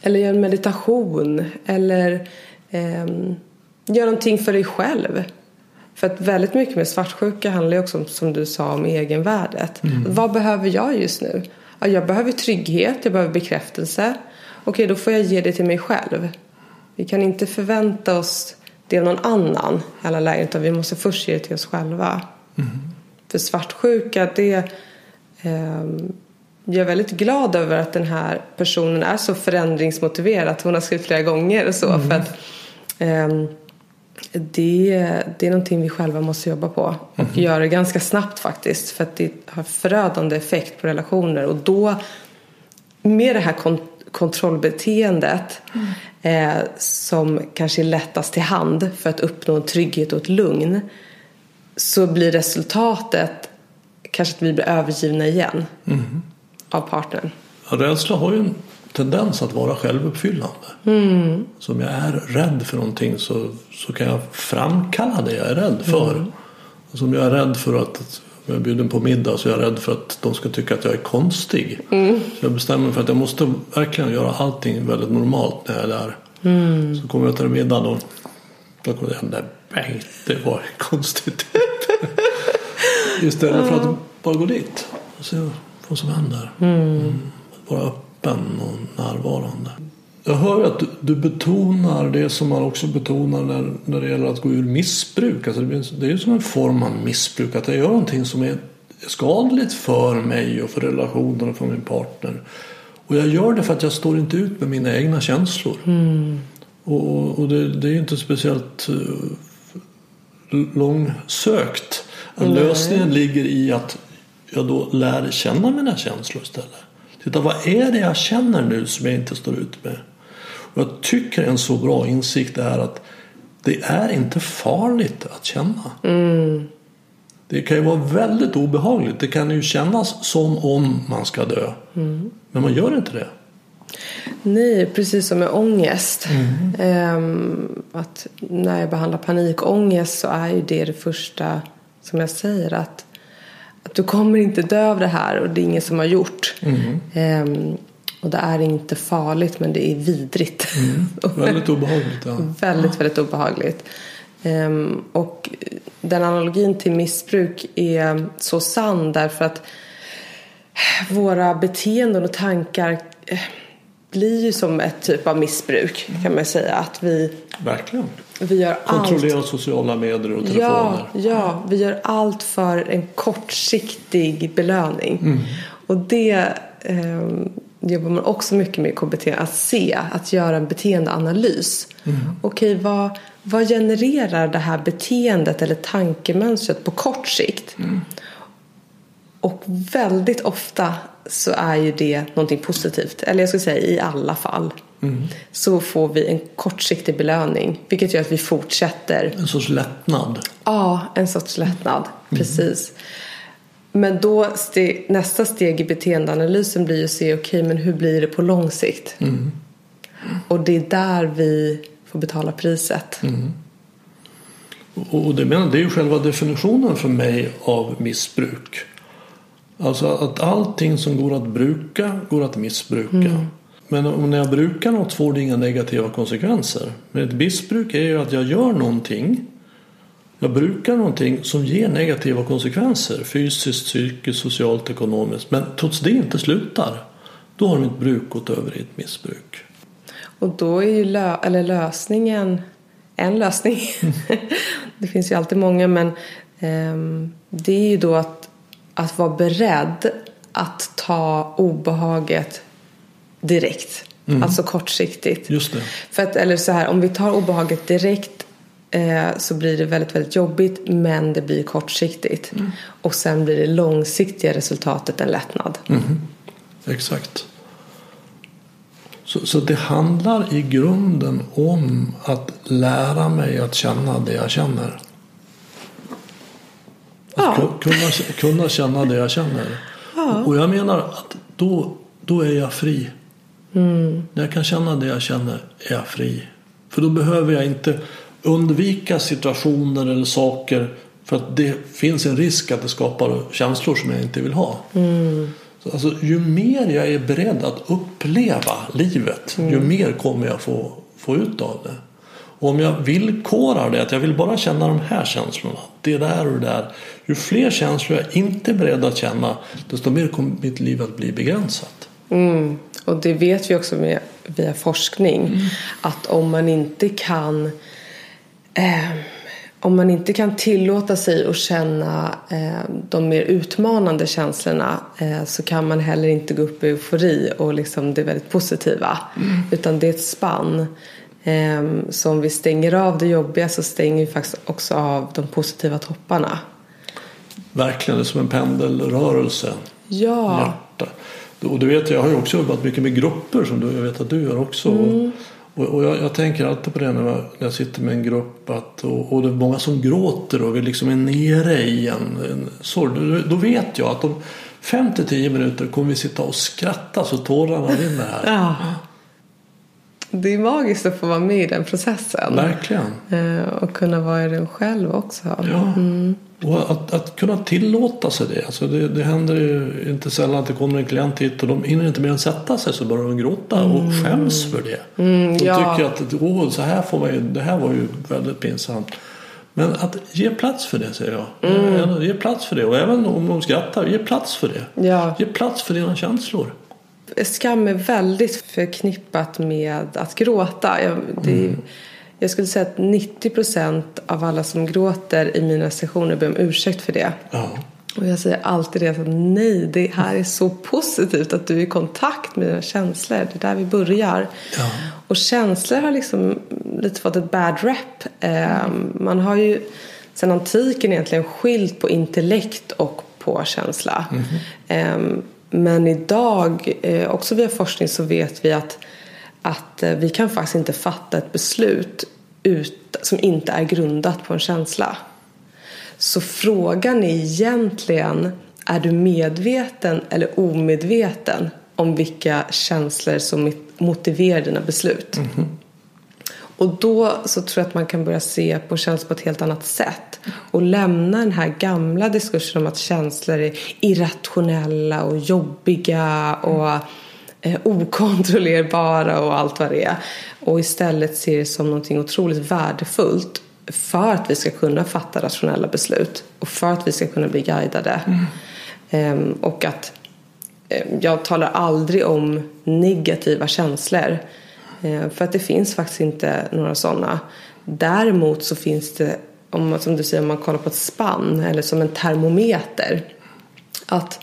eller göra en meditation. Eller um, gör någonting för dig själv. För att väldigt mycket med svartsjuka handlar ju också om, som du sa, om egenvärdet. Mm. Vad behöver jag just nu? Ja, jag behöver trygghet, jag behöver bekräftelse. Okej, då får jag ge det till mig själv. Vi kan inte förvänta oss det av någon annan i alla lägen, utan vi måste först ge det till oss själva. Mm. För svartsjuka, det eh, jag är väldigt glad över att den här personen är så förändringsmotiverad. Hon har skrivit flera gånger och så. Mm. För att, eh, det, det är någonting vi själva måste jobba på. Och mm. göra ganska snabbt faktiskt. För att det har förödande effekt på relationer. Och då, med det här kont kontrollbeteendet mm. eh, som kanske är lättast till hand för att uppnå en trygghet och ett lugn så blir resultatet kanske att vi blir övergivna igen mm. av partnern. Ja, rädsla har ju en tendens att vara självuppfyllande. Mm. Så om jag är rädd för någonting så, så kan jag framkalla det jag är rädd för. Mm. Alltså om jag är rädd för att om jag är bjuden på middag så är jag rädd för att de ska tycka att jag är konstig. Mm. Så jag bestämmer mig för att jag måste verkligen göra allting väldigt normalt när jag är där. Mm. Så kommer jag till middagen och då kommer det hända Bengt, det var konstigt. Istället för att bara gå dit och se vad som händer. Mm. Vara öppen och närvarande. Jag hör att du, betonar det som man också betonar när, när det gäller att gå ur missbruk. Alltså det, är ju som en form av missbruk. Att jag gör någonting som är skadligt för mig och för relationen och för min partner. Och jag gör det för att jag står inte ut med mina egna känslor. Mm. Och, och det, det, är inte speciellt uh, långsökt. Lösningen ligger i att jag då lär känna mina känslor istället. Titta, vad är det jag känner nu som jag inte står ut med? Och jag tycker en så bra insikt är att det är inte farligt att känna. Mm. Det kan ju vara väldigt obehagligt. Det kan ju kännas som om man ska dö. Mm. Men man gör inte det. Nej, precis som med ångest. Mm. Ehm, att när jag behandlar panikångest så är ju det det första som jag säger att, att du kommer inte dö av det här och det är ingen som har gjort. Mm. Ehm, och det är inte farligt men det är vidrigt. Mm. väldigt obehagligt. Ja. väldigt, väldigt obehagligt. Ehm, och den analogin till missbruk är så sann därför att våra beteenden och tankar eh, blir ju som ett typ av missbruk kan man säga. Att vi, Verkligen. Vi gör Kontrollera allt. sociala medier och telefoner. Ja, ja, vi gör allt för en kortsiktig belöning. Mm. Och det eh, jobbar man också mycket med i KBT. Att se, att göra en beteendeanalys. Mm. Okej, vad, vad genererar det här beteendet eller tankemönstret på kort sikt? Mm. Och väldigt ofta så är ju det någonting positivt. Eller jag skulle säga i alla fall. Mm. Så får vi en kortsiktig belöning. Vilket gör att vi fortsätter. En sorts lättnad. Ja, en sorts lättnad. Mm. Precis. Men då steg, nästa steg i beteendeanalysen blir ju att se okej okay, men hur blir det på lång sikt? Mm. Och det är där vi får betala priset. Mm. Och det, menar, det är ju själva definitionen för mig av missbruk. Alltså att allting som går att bruka går att missbruka. Mm. Men om när jag brukar något får det inga negativa konsekvenser. Men ett missbruk är ju att jag gör någonting Jag brukar någonting som ger negativa konsekvenser fysiskt, psykiskt, socialt, ekonomiskt men trots det inte slutar då har mitt bruk gått över i ett missbruk. Och då är ju lö eller lösningen en lösning. det finns ju alltid många men um, det är ju då att, att vara beredd att ta obehaget direkt. Mm. Alltså kortsiktigt. Just det. För att, eller så här, om vi tar obehaget direkt eh, så blir det väldigt, väldigt jobbigt men det blir kortsiktigt. Mm. Och sen blir det långsiktiga resultatet en lättnad. Mm. Exakt. Så, så det handlar i grunden om att lära mig att känna det jag känner. Att ja. kunna, kunna känna det jag känner. Ja. Och jag menar att då, då är jag fri. Mm. När jag kan känna det jag känner är jag fri. För då behöver jag inte undvika situationer eller saker för att det finns en risk att det skapar känslor som jag inte vill ha. Mm. Alltså, ju mer jag är beredd att uppleva livet mm. ju mer kommer jag få, få ut av det. Och om jag villkorar det, att jag vill bara känna de här känslorna, det där och det där. Ju fler känslor jag inte är beredd att känna, desto mer kommer mitt liv att bli begränsat. Mm. Och det vet vi också med, via forskning, mm. att om man inte kan eh, om man inte kan tillåta sig att känna eh, de mer utmanande känslorna eh, så kan man heller inte gå upp i eufori och liksom det väldigt positiva. Mm. Utan det är ett spann. Eh, så om vi stänger av det jobbiga så stänger vi faktiskt också av de positiva topparna. Verkligen, det är som en pendelrörelse. Ja. Hjärta. Och du vet, jag har ju också jobbat mycket med grupper som du, jag vet att du gör också. Mm. Och, och jag, jag, tänker alltid på det när jag, när jag sitter med en grupp att, och, och det är många som gråter och vi liksom är nere i en, en sorg. Då, då vet jag att om 5-10 minuter kommer vi sitta och skratta så tårarna rinner här. Ja. Det är magiskt att få vara med i den processen. Verkligen. Eh, och kunna vara i den själv också. Ja. Mm. Och att, att kunna tillåta sig det. Alltså det. Det händer ju inte sällan att det kommer en klient hit och de hinner inte mer än sätta sig så börjar de gråta mm. och skäms för det. Mm, de ja. tycker att Åh, så här får man ju, det här var ju väldigt pinsamt. Men att ge plats för det säger jag. Mm. Ge plats för det. Och även om de skrattar, ge plats för det. Ja. Ge plats för dina känslor. Skam är väldigt förknippat med att gråta. Jag, det, mm. jag skulle säga att 90 procent av alla som gråter i mina sessioner ber om ursäkt för det. Ja. Och jag säger alltid det att nej, det här är så positivt att du är i kontakt med dina känslor. Det är där vi börjar. Ja. Och känslor har liksom lite fått ett bad rep. Mm. Man har ju sedan antiken egentligen skilt på intellekt och på känsla. Mm. Men idag, eh, också via forskning, så vet vi att, att eh, vi kan faktiskt inte fatta ett beslut ut, som inte är grundat på en känsla. Så frågan är egentligen, är du medveten eller omedveten om vilka känslor som motiverar dina beslut? Mm -hmm. Och då så tror jag att man kan börja se på känslor på ett helt annat sätt. Och lämna den här gamla diskursen om att känslor är irrationella och jobbiga och eh, okontrollerbara och allt vad det är. Och istället se det som någonting otroligt värdefullt för att vi ska kunna fatta rationella beslut och för att vi ska kunna bli guidade. Mm. Och att eh, jag talar aldrig om negativa känslor. Eh, för att det finns faktiskt inte några sådana. Däremot så finns det, om man, som du säger, om man kollar på ett spann eller som en termometer. Att,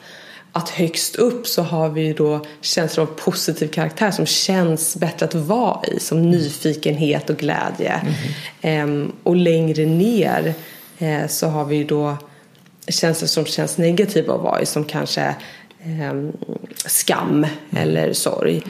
att högst upp så har vi då känslor av positiv karaktär som känns bättre att vara i. Som nyfikenhet och glädje. Mm. och längre ner eh, så har vi då känslor som känns negativa att vara i. Som kanske ehm, skam mm. eller sorg.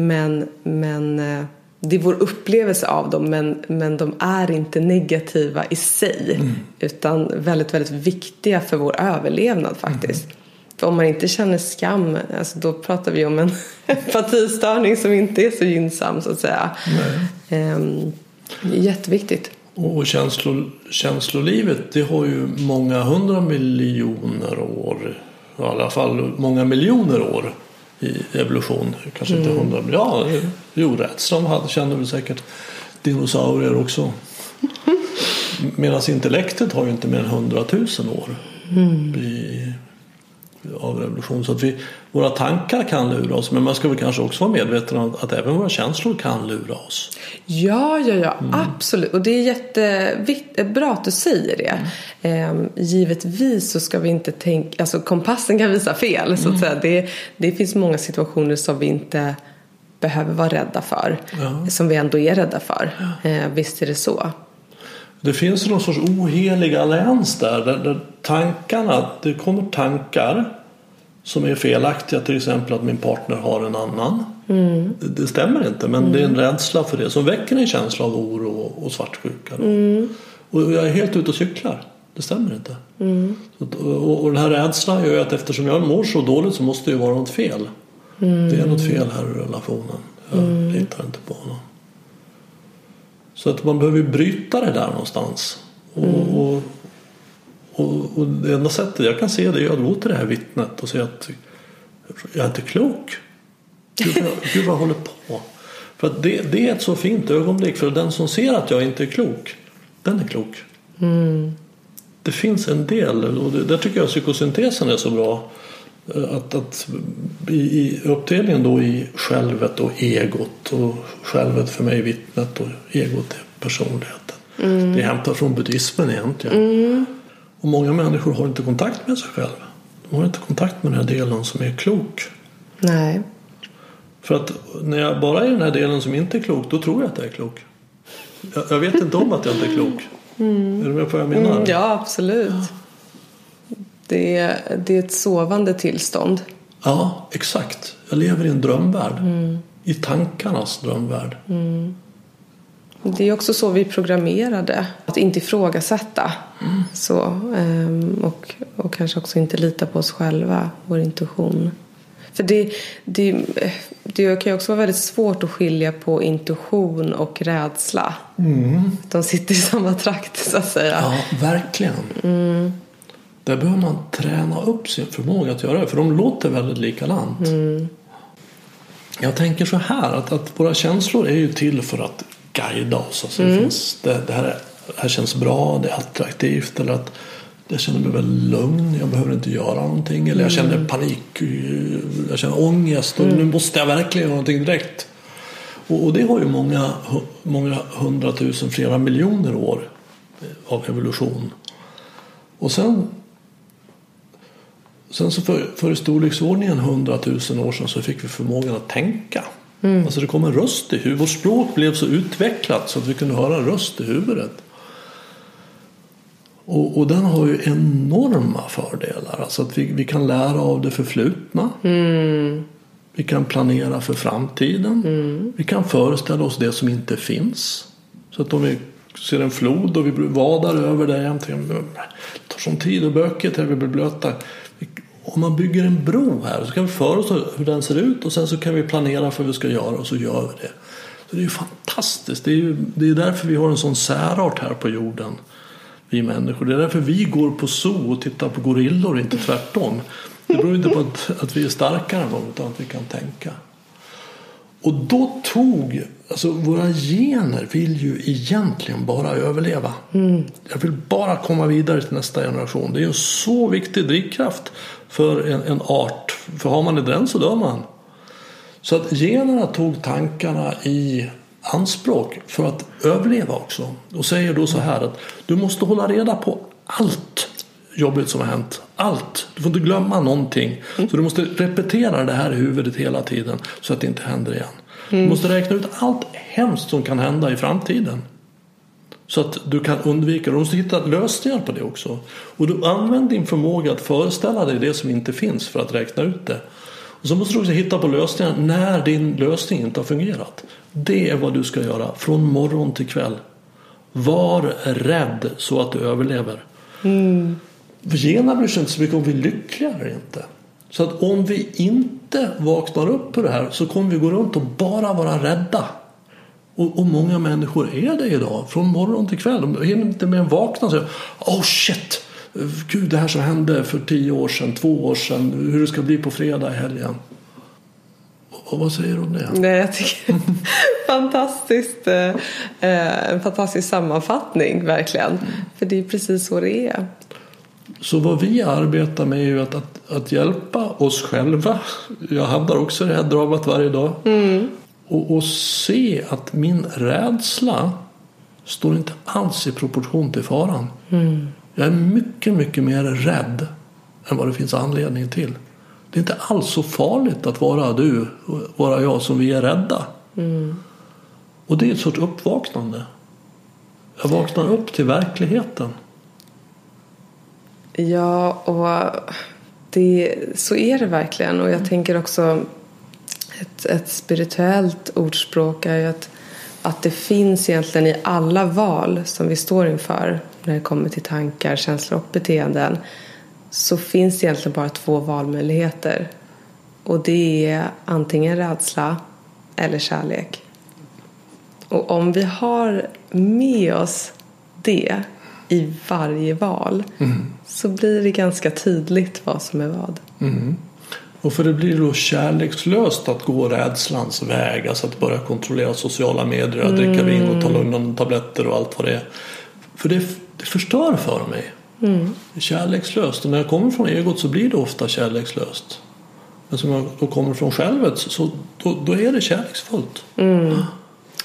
Men, men eh, det är vår upplevelse av dem men, men de är inte negativa i sig. Mm. Utan väldigt, väldigt viktiga för vår överlevnad faktiskt. Mm. För om man inte känner skam, alltså då pratar vi om en empatistörning som inte är så gynnsam så att säga. Um, jätteviktigt. Och känslo, känslolivet det har ju många hundra miljoner år, i alla fall många miljoner år i evolution. Kanske inte mm. hundra, men ja, jo, rädslan hade, kände väl säkert dinosaurier också. Medan intellektet har ju inte mer än 100 000 år i, av revolution. Så att vi, våra tankar kan lura oss men man ska väl kanske också vara medveten om att även våra känslor kan lura oss. Ja, ja, ja, absolut. Och det är jättebra att du säger det. Ehm, givetvis så ska vi inte tänka, alltså kompassen kan visa fel så att säga. Det, det finns många situationer som vi inte behöver vara rädda för. Ja. Som vi ändå är rädda för. Ehm, visst är det så. Det finns någon sorts ohelig allians där, där, där tankarna, det kommer tankar som är felaktiga, till exempel att min partner har en annan. Mm. Det, det stämmer inte, men det är en rädsla för det som väcker en känsla av oro och, svartsjuka. Mm. Och jag är helt ute och cyklar. Det stämmer inte. Mm. Att, och, och den här rädslan gör att eftersom jag mår så dåligt så måste det ju vara något fel. Mm. Det är något fel här i relationen. Jag litar inte på honom. Så att man behöver bryta det där någonstans. Och, Mm. och, och, och det enda sättet jag kan se det är att gå till det här vittnet och säga att jag är inte klok. Gud, vad- Gud vad jag håller på. För att det, det är ett så fint ögonblick för den som ser att jag inte är klok, den är klok. Det finns en del och det, där tycker jag psykosyntesen är så bra. Eh, Att, att i, i uppdelningen då i självet och egot och självet för mig vittnet och egot är personligheten. Det är hämtat från buddhismen egentligen. Och många människor har inte kontakt med sig själva. De har inte kontakt med den här delen som är klok. Nej. För att när jag bara är den här delen som inte är klok, då tror jag att jag är klok. Jag, jag vet inte om att jag inte är klok. Är du med på vad jag menar? Mm, ja, absolut. Det, är, det är ett sovande tillstånd. Ja, exakt. Jag lever i en drömvärld. I tankarnas drömvärld. Det är också så vi är programmerade. Att inte ifrågasätta. Så, ehm, och, och kanske också inte lita på oss själva, vår intuition. För det, det, det kan ju också vara väldigt svårt att skilja på intuition och rädsla. De sitter i samma trakt så att säga. Ja, verkligen. Där behöver man träna upp sin förmåga att göra det. För de låter väldigt likadant. Jag tänker så här att, att våra känslor är ju till för att guida oss. Alltså det, finns, det, det, här, är- det här känns bra, det är attraktivt. Eller att jag känner mig väldigt lugn, jag behöver inte göra någonting. Eller jag känner panik, jag känner ångest och nu måste jag verkligen göra någonting direkt. Och, och det har ju många, många hundratusen, flera miljoner år av evolution. Och sen, sen så för, för i storleksordningen 100 000 år sedan så fick vi förmågan att tänka. Alltså det kom en röst i huvudet. Vårt språk blev så utvecklat så att vi kunde höra en röst i huvudet. Och, och den har ju enorma fördelar. Alltså att vi, vi kan lära av det förflutna. Vi kan planera för framtiden. Vi kan föreställa oss det som inte finns. Så att om vi ser en flod och vi vadar över det. Det tar sån tid och bökigt här vi blir blöta. Om man bygger en bro här så kan vi för oss hur den ser ut och sen så kan vi planera för vad vi ska göra och så gör vi det. Så det är ju fantastiskt. Det är ju det är därför vi har en sån särart här på jorden. Vi människor. Det är därför vi går på zoo och tittar på gorillor och inte tvärtom. Det beror inte på att, att vi är starkare än dem utan att vi kan tänka. Och då tog, alltså våra gener vill ju egentligen bara överleva. Jag vill bara komma vidare till nästa generation. Det är en så viktig drivkraft för en, en art. För har man inte den så dör man. Så att generna tog tankarna i anspråk för att överleva också. Och säger då så här att du måste hålla reda på allt jobbigt som har hänt. Allt. Du får inte glömma någonting. Så du måste repetera det här i huvudet hela tiden så att det inte händer igen. Du måste räkna ut allt hemskt som kan hända i framtiden. Så att du kan undvika det. Du måste hitta lösningar på det också. Och du använder din förmåga att föreställa dig det som inte finns för att räkna ut det. Och så måste du också hitta på lösningar när din lösning inte har fungerat. Det är vad du ska göra från morgon till kväll. Var rädd så att du överlever. Generna bryr sig inte så mycket om vi är lyckliga eller inte. Så att om vi inte vaknar upp på det här så kommer vi gå runt och bara vara rädda. Och, och många människor är det idag. Från morgon till kväll. De hinner inte mer än vakna och säga Oh shit! Gud, det här som hände för tio år sedan, två år sedan. Hur det ska bli på fredag i helgen. Och vad säger du om det? Nej, jag tycker fantastiskt, eh, en fantastisk sammanfattning, verkligen. För det är precis så det är. Så vad vi arbetar med är ju att, att, att hjälpa oss själva. Jag hamnar också i det här dramat varje dag. Mm. Och, och se att min rädsla står inte alls i proportion till faran. Mm. Jag är mycket, mycket mer rädd än vad det finns anledning till. Det är inte alls så farligt att vara du och vara jag som vi är rädda. Mm. Och det är ett sorts uppvaknande. Jag vaknar upp till verkligheten. Ja, och det, så är det verkligen. Och jag tänker också ett, ett spirituellt ordspråk är ju att, att det finns egentligen i alla val som vi står inför när det kommer till tankar, känslor och beteenden så finns det egentligen bara två valmöjligheter. Och det är antingen rädsla eller kärlek. Och om vi har med oss det i varje val Mm. så blir det ganska tydligt vad som är vad. Mm. Och för det blir då kärlekslöst att gå rädslans väg. Alltså att börja kontrollera sociala medier, att dricka vin och ta lugna tabletter och allt vad det är. För det, det förstör för mig. Mm. Kärlekslöst. Och när jag kommer från egot så blir det ofta kärlekslöst. Men som jag då kommer från självet så då, då är det kärleksfullt.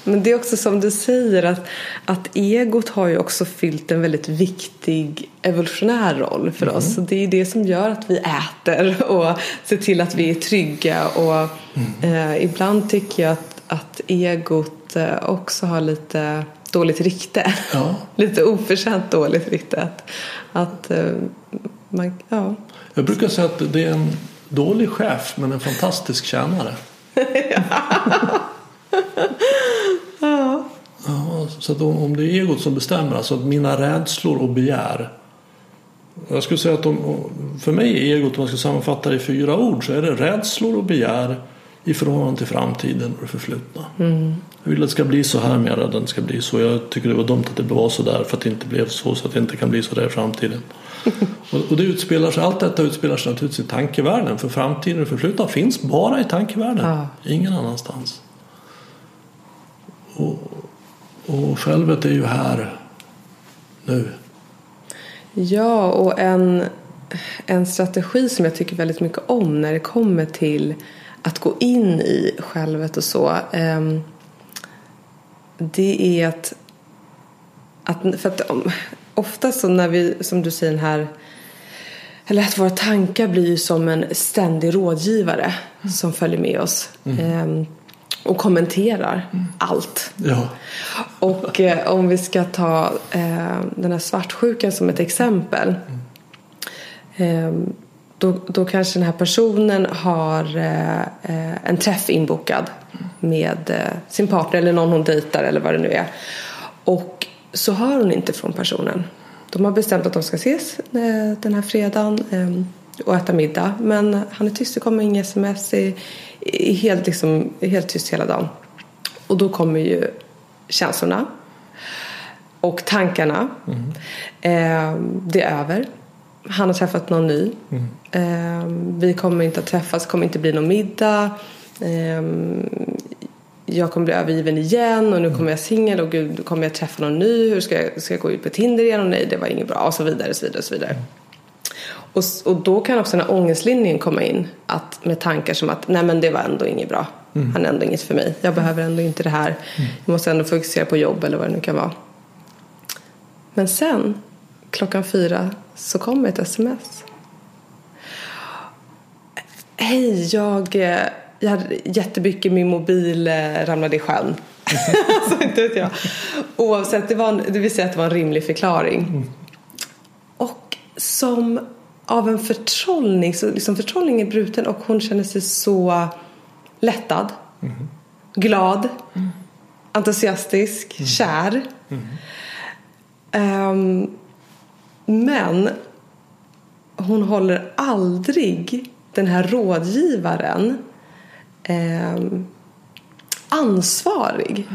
Men det är också som du säger att, att egot har ju också fyllt en väldigt viktig evolutionär roll för oss. Så det är det som gör att vi äter och ser till att vi är trygga. Och eh, ibland tycker jag att, att egot eh, också har lite dåligt rykte. Ja. lite oförtjänt dåligt rykte. Att, att eh, man, ja. Jag brukar säga att det är en dålig chef men en fantastisk tjänare. Så att om det är egot som bestämmer, alltså att mina rädslor och begär. Jag skulle säga att om, för mig är egot, om man ska sammanfatta det i fyra ord, så är det rädslor och begär i förhållande till framtiden och det förflutna. Jag vill att det ska bli så här mer än det ska bli så. Jag tycker det var dumt att det var så där för att det inte blev så så att det inte kan bli så där i framtiden. och, det utspelar sig, allt detta utspelar sig naturligtvis i tankevärlden för framtiden och förflutna finns bara i tankevärlden. Ja. Ingen annanstans. Och, och självet är ju här nu. Ja, och en, en strategi som jag tycker väldigt mycket om när det kommer till att gå in i självet och så. ehm, det är att, att för att om- ofta så när vi, som du säger den här eller att våra tankar blir som en ständig rådgivare som följer med oss. ehm, och kommenterar allt. Ja. Och eh, om vi ska ta eh, den här svartsjukan som ett exempel. Eh, då, då kanske den här personen har eh, eh, en träff inbokad med eh, sin partner eller någon hon dejtar eller vad det nu är. Och så hör hon inte från personen. De har bestämt att de ska ses den här fredagen och äta middag. Men han är tyst, det kommer inga sms. Helt, liksom, helt tyst hela dagen. Och då kommer ju känslorna och tankarna. Eh, det är över. Han har träffat någon ny. Eh, vi kommer inte att träffas, kommer inte bli någon middag. Eh, jag kommer bli övergiven igen och nu kommer jag singel och gud, kommer jag träffa någon ny. Hur ska jag, ska jag gå ut på Tinder igen? Och nej, det var inget bra. Och så vidare, och så vidare, och så vidare. Och, och då kan också den här ångestlinjen komma in att, med tankar som att nej men det var ändå inget bra. Han är ändå inget för mig. Jag behöver ändå inte det här. Jag måste ändå fokusera på jobb eller vad det nu kan vara. Men sen klockan fyra så kommer ett sms. Hej, jag, eh, jag hade jättemycket min mobil eh, ramlade i sjön. alltså, inte vet jag. Oavsett, det, var en, det vill säga att det var en rimlig förklaring. Och som av en förtrollning, så liksom förtrollning är bruten och hon känner sig så lättad, glad, entusiastisk, kär. Ehm, men hon håller aldrig den här rådgivaren ehm, ansvarig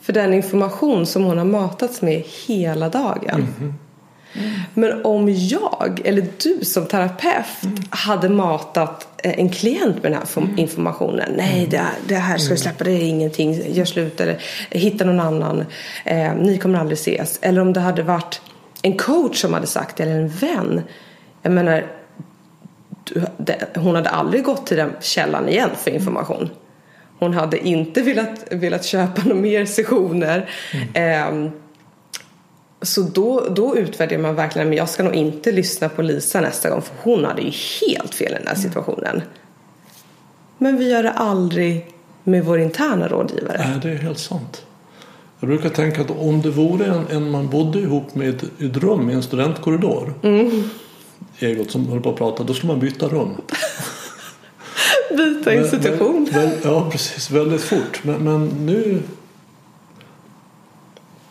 för den information som hon har matats med hela dagen. Men om jag, eller du som terapeut, hade matat en klient med den här Mm. informationen. Nej, det, det här ska du släppa, det är ingenting, gör slut eller hitta någon annan. Eh, ni kommer aldrig ses. Eller om det hade varit en coach som hade sagt det, eller en vän. Jag menar, hon hade aldrig gått till den källan igen för information. Hon hade inte velat, velat köpa några mer sessioner. Eh, så då, då utvärderar man verkligen, men jag ska nog inte lyssna på Lisa nästa gång för hon hade ju helt fel i den här situationen. Men vi gör det aldrig med vår interna rådgivare. Nej, det är helt sant. Jag brukar tänka att om det vore en, en man bodde ihop med ett, i ett rum i en studentkorridor. Egot som höll på att prata, då skulle man byta rum. Byta institution. Väl, väl, ja, precis. Väldigt fort. Men, men nu,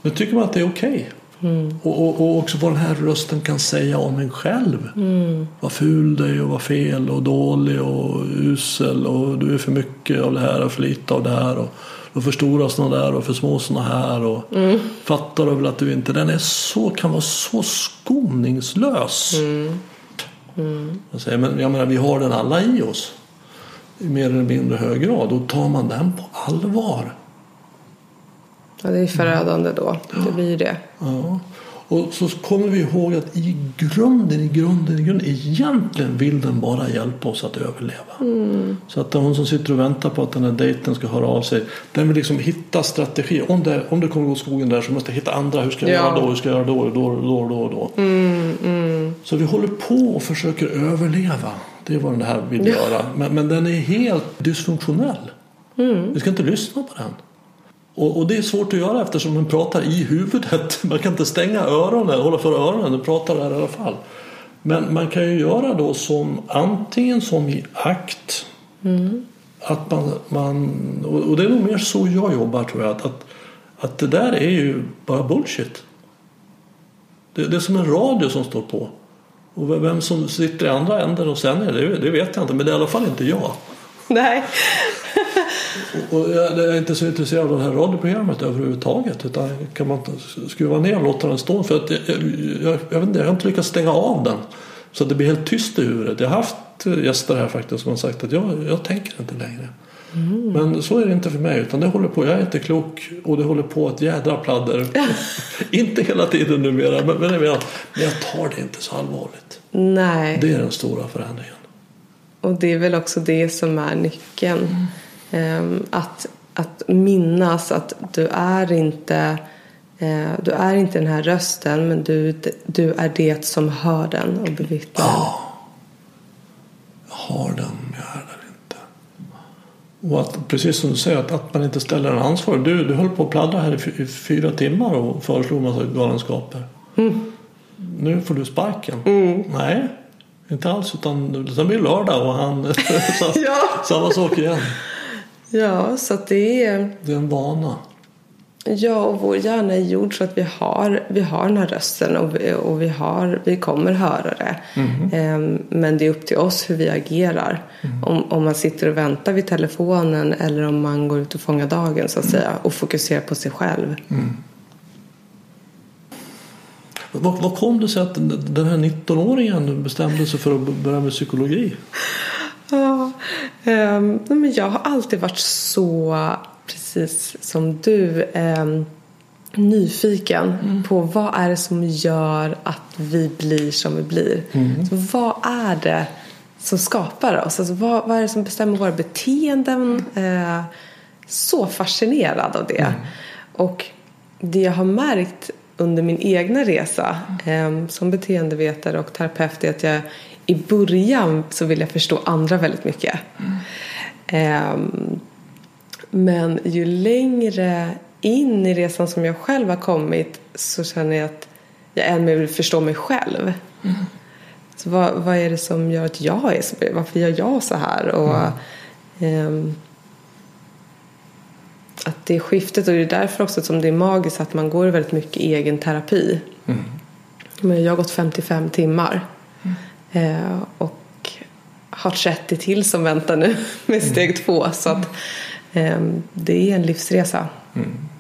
nu tycker man att det är okej. Och, och, och också vad den här rösten kan säga om en själv. Vad ful du är och vad fel och dålig och usel och du är för mycket av det här och för lite av det här. Och, och för stora sådana där och för små sådana här. Och Fattar du väl att du inte... Den är så, kan vara så skoningslös. Jag, säger, men, jag menar, vi har den alla i oss. I mer eller mindre hög grad. Och tar man den på allvar. Ja, det är förödande då. Det blir det. Ja. Och så kommer vi ihåg att i grunden, i grunden, i grunden egentligen vill den bara hjälpa oss att överleva. Så att hon som sitter och väntar på att den här dejten ska höra av sig. Den vill liksom hitta strategier. Om det, om det kommer gå skogen där så måste jag hitta andra. Hur ska jag Ja. göra då? Hur ska jag göra då? Då, då, då, då. Så vi håller på och försöker överleva. Det är vad den här vill göra. Men, men den är helt dysfunktionell. Vi ska inte lyssna på den. Och, och det är svårt att göra eftersom man pratar i huvudet. Man kan inte stänga öronen, hålla för öronen, den pratar där i alla fall. Men man kan ju göra då som antingen som i akt. Att man, man, och och det är nog mer så jag jobbar tror jag. Att, att, att det där är ju bara bullshit. Det, det är som en radio som står på. Och vem som sitter i andra änden och sänder det, det vet jag inte. Men det är i alla fall inte jag. Nej. Och jag är inte så intresserad av det här radioprogrammet överhuvudtaget. Utan kan man skruva ner och låta den stå. För att jag, jag, jag, vet inte, jag har inte lyckats stänga av den. Så att det blir helt tyst i huvudet. Jag har haft gäster här faktiskt som har sagt att jag, jag tänker inte längre. Men så är det inte för mig. Utan det håller på. Jag är inte klok och det håller på att jädra pladder. inte hela tiden numera. Men, men, men jag tar det inte så allvarligt. Nej. Det är den stora förändringen. Och det är väl också det som är nyckeln. Ehm, att, att minnas att du är inte eh, du är inte den här rösten men du, du är det som hör den och bevittnar den. Jag har den, men jag är där inte. Och att, precis som du säger, att, att man inte ställer en ansvar. Du, du höll på att pladdra här i, fy- i fyra timmar och föreslog massa galenskaper. Nu får du sparken. Nej, inte alls. Utan sen blir det lördag och han... så, Ja. Samma sak igen. Ja, så att det är Det är en vana. Ja, och vår hjärna är gjord så att vi har, vi har den här rösten och vi, och vi, har, vi kommer höra det. Ehm, men det är upp till oss hur vi agerar. Om, om man sitter och väntar vid telefonen eller om man går ut och fångar dagen så att säga och fokuserar på sig själv. Vad, vad kom det sig att den den här 19-åringen bestämde sig för att börja med psykologi? Nej, men jag har alltid varit så, precis som du, ehm, nyfiken på vad är det som gör att vi blir som vi blir. Så vad är det som skapar oss? Alltså, vad, vad är det som bestämmer våra beteenden? Eh, så fascinerad av det. Och det jag har märkt under min egna resa eh, som beteendevetare och terapeut är att jag i början så vill jag förstå andra väldigt mycket. Ehm, men ju längre in i resan som jag själv har kommit så känner jag att jag än mer vill förstå mig själv. Så vad, vad är det som gör att jag är så Varför gör jag så här? Och, ehm, att det är skiftet och det är därför också som det är magiskt att man går i väldigt mycket egen terapi. Men jag har gått 55 timmar. Eh, och har 30 till som väntar nu med steg två. Så att eh, det är en livsresa.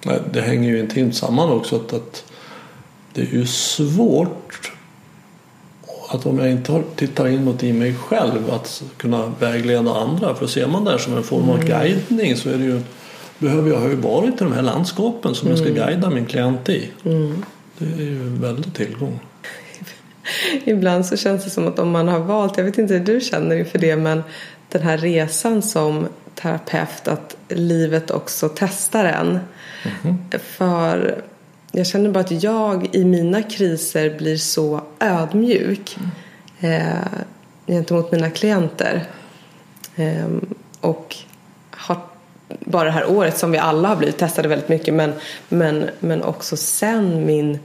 Nej, Det hänger ju intimt samman också. Att, att det är ju svårt att om jag inte tittar inåt i mig själv att kunna vägleda andra. För ser man det här som en form av guidning så är det ju, behöver jag ha ju varit i de här landskapen som jag ska guida min klient i. Det är ju en väldig tillgång. Ibland så känns det som att om man har valt, jag vet inte hur du känner inför det, men den här resan som terapeut att livet också testar en. För jag känner bara att jag i mina kriser blir så ödmjuk eh, gentemot mina klienter. Eh, och har bara det här året som vi alla har blivit testade väldigt mycket men, men, men också sen min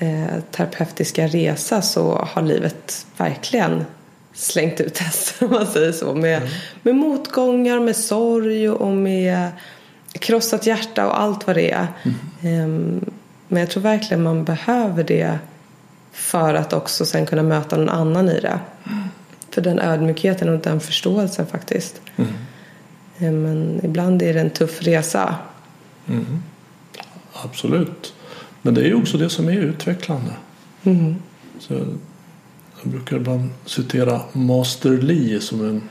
eh, terapeutiska resa så har livet verkligen slängt ut tester om man säger så. Med, mm. med motgångar, med sorg och med krossat hjärta och allt vad det är. Mm. Men jag tror verkligen man behöver det för att också sen kunna möta någon annan i det. Mm. För den ödmjukheten och den förståelsen faktiskt. Mm. Men ibland är det en tuff resa. Mm. Absolut. Men det är ju också det som är utvecklande. Mm. Så jag brukar ibland citera Master Li som en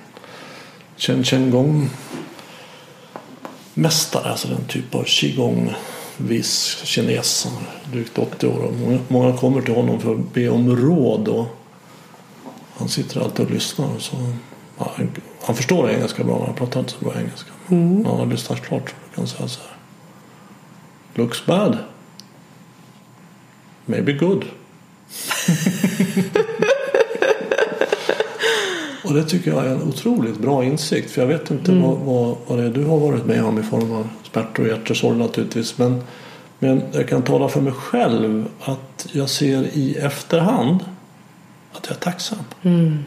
Chen Chen Gong mästare, alltså den typ av qigong viss kines, drygt 80 år. Och många, många kommer till honom för att be om råd. Och han sitter alltid och lyssnar. Så, ja, han, han, förstår engelska bra, men han pratar inte så bra engelska. Mm. Han har lyssnat klart så kan säga så här. Looks bad. Maybe good. och det tycker jag är en otroligt bra insikt. För jag vet inte mm. vad, vad, vad det är du har varit med om i form av smärtor och hjärtesorg naturligtvis. Men, men jag kan tala för mig själv att jag ser i efterhand att jag är tacksam. Mm.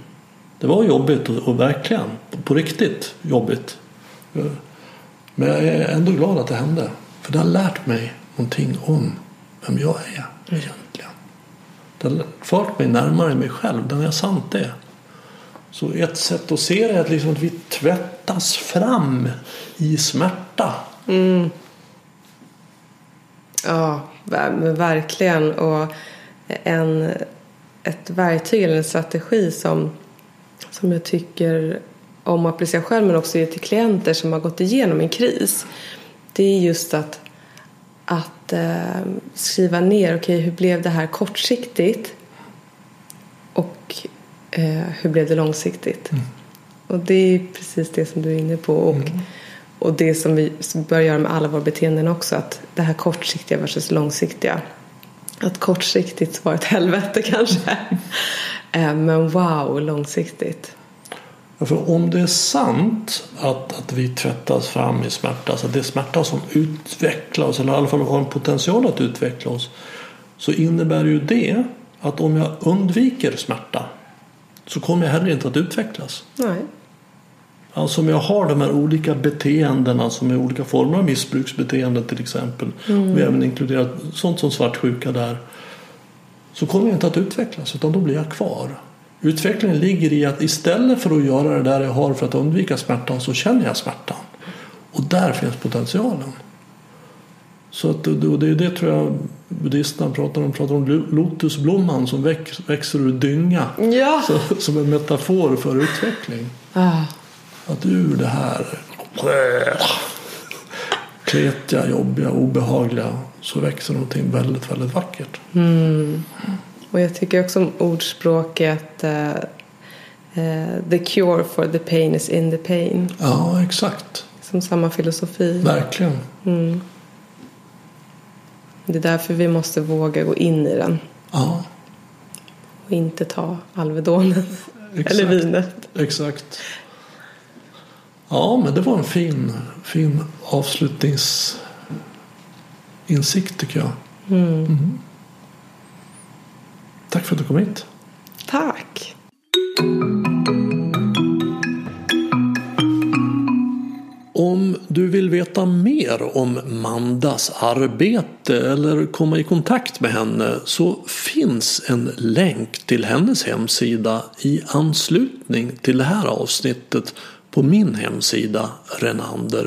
Det var jobbigt och, och verkligen på riktigt jobbigt. Men jag är ändå glad att det hände. För det har lärt mig någonting om vem jag är egentligen. Det har fört mig närmare mig själv, den är sant det. Så ett sätt att se det är att, liksom att vi tvättas fram i smärta. Mm. Ja, verkligen. Och en, ett verktyg eller en strategi som, som jag tycker om att applicera själv men också ge till klienter som har gått igenom en kris. Det är just att, att eh, skriva ner, okej okay, hur blev det här kortsiktigt? Och eh, hur blev det långsiktigt? Mm. Och det är precis det som du är inne på. Och, mm. och det som vi bör göra med alla våra beteenden också. Att det här kortsiktiga versus långsiktiga. Att kortsiktigt var ett helvete kanske. eh, men wow, långsiktigt. För om det är sant att, att vi tvättas fram i smärta, alltså det är smärta som utvecklar oss, eller i alla fall har en potential att utveckla oss, så innebär ju det att om jag undviker smärta så kommer jag heller inte att utvecklas. Nej. Alltså om jag har de här olika beteendena som är olika former av missbruksbeteenden till exempel. Mm. Och vi även inkluderat sånt som svartsjuka där. Så kommer jag inte att utvecklas utan då blir jag kvar. Utvecklingen ligger i att istället för att göra det där jag har för att undvika smärtan så känner jag smärtan. Och där finns potentialen. Så att, och det är det tror jag buddhisterna pratar om. Pratar om lotusblomman som väx, växer ur dynga. Ja. Så, som en metafor för utveckling. Ah. Att ur det här kletiga, jobbiga, obehagliga så växer någonting väldigt, väldigt vackert. Mm. Och jag tycker också om ordspråket uh, uh, The cure for the pain is in the pain. Ja, exakt. Som samma filosofi. Verkligen. Mm. Det är därför vi måste våga gå in i den. Ja. Och inte ta Alvedonen. Eller vinet. Exakt. Ja, men det var en fin, fin avslutningsinsikt tycker jag. Mm. Mm. Tack för att du kom hit. Tack. Om du vill veta mer om Mandas arbete eller komma i kontakt med henne så finns en länk till hennes hemsida i anslutning till det här avsnittet på min hemsida renander.nu.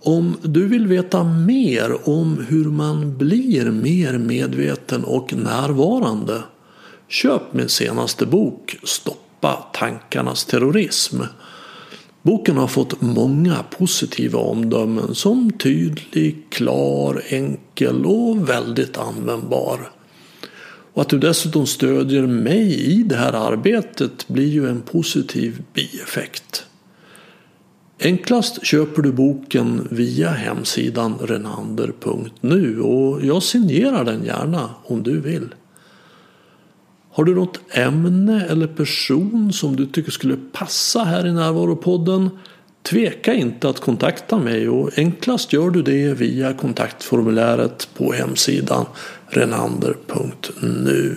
Om du vill veta mer om hur man blir mer medveten och närvarande köp min senaste bok Stoppa tankarnas terrorism. Boken har fått många positiva omdömen som tydlig, klar, enkel och väldigt användbar. Och att du dessutom stödjer mig i det här arbetet blir ju en positiv bieffekt. Enklast köper du boken via hemsidan renander.nu och jag signerar den gärna om du vill. Har du något ämne eller person som du tycker skulle passa här i Närvaropodden? Tveka inte att kontakta mig och enklast gör du det via kontaktformuläret på hemsidan renander.nu.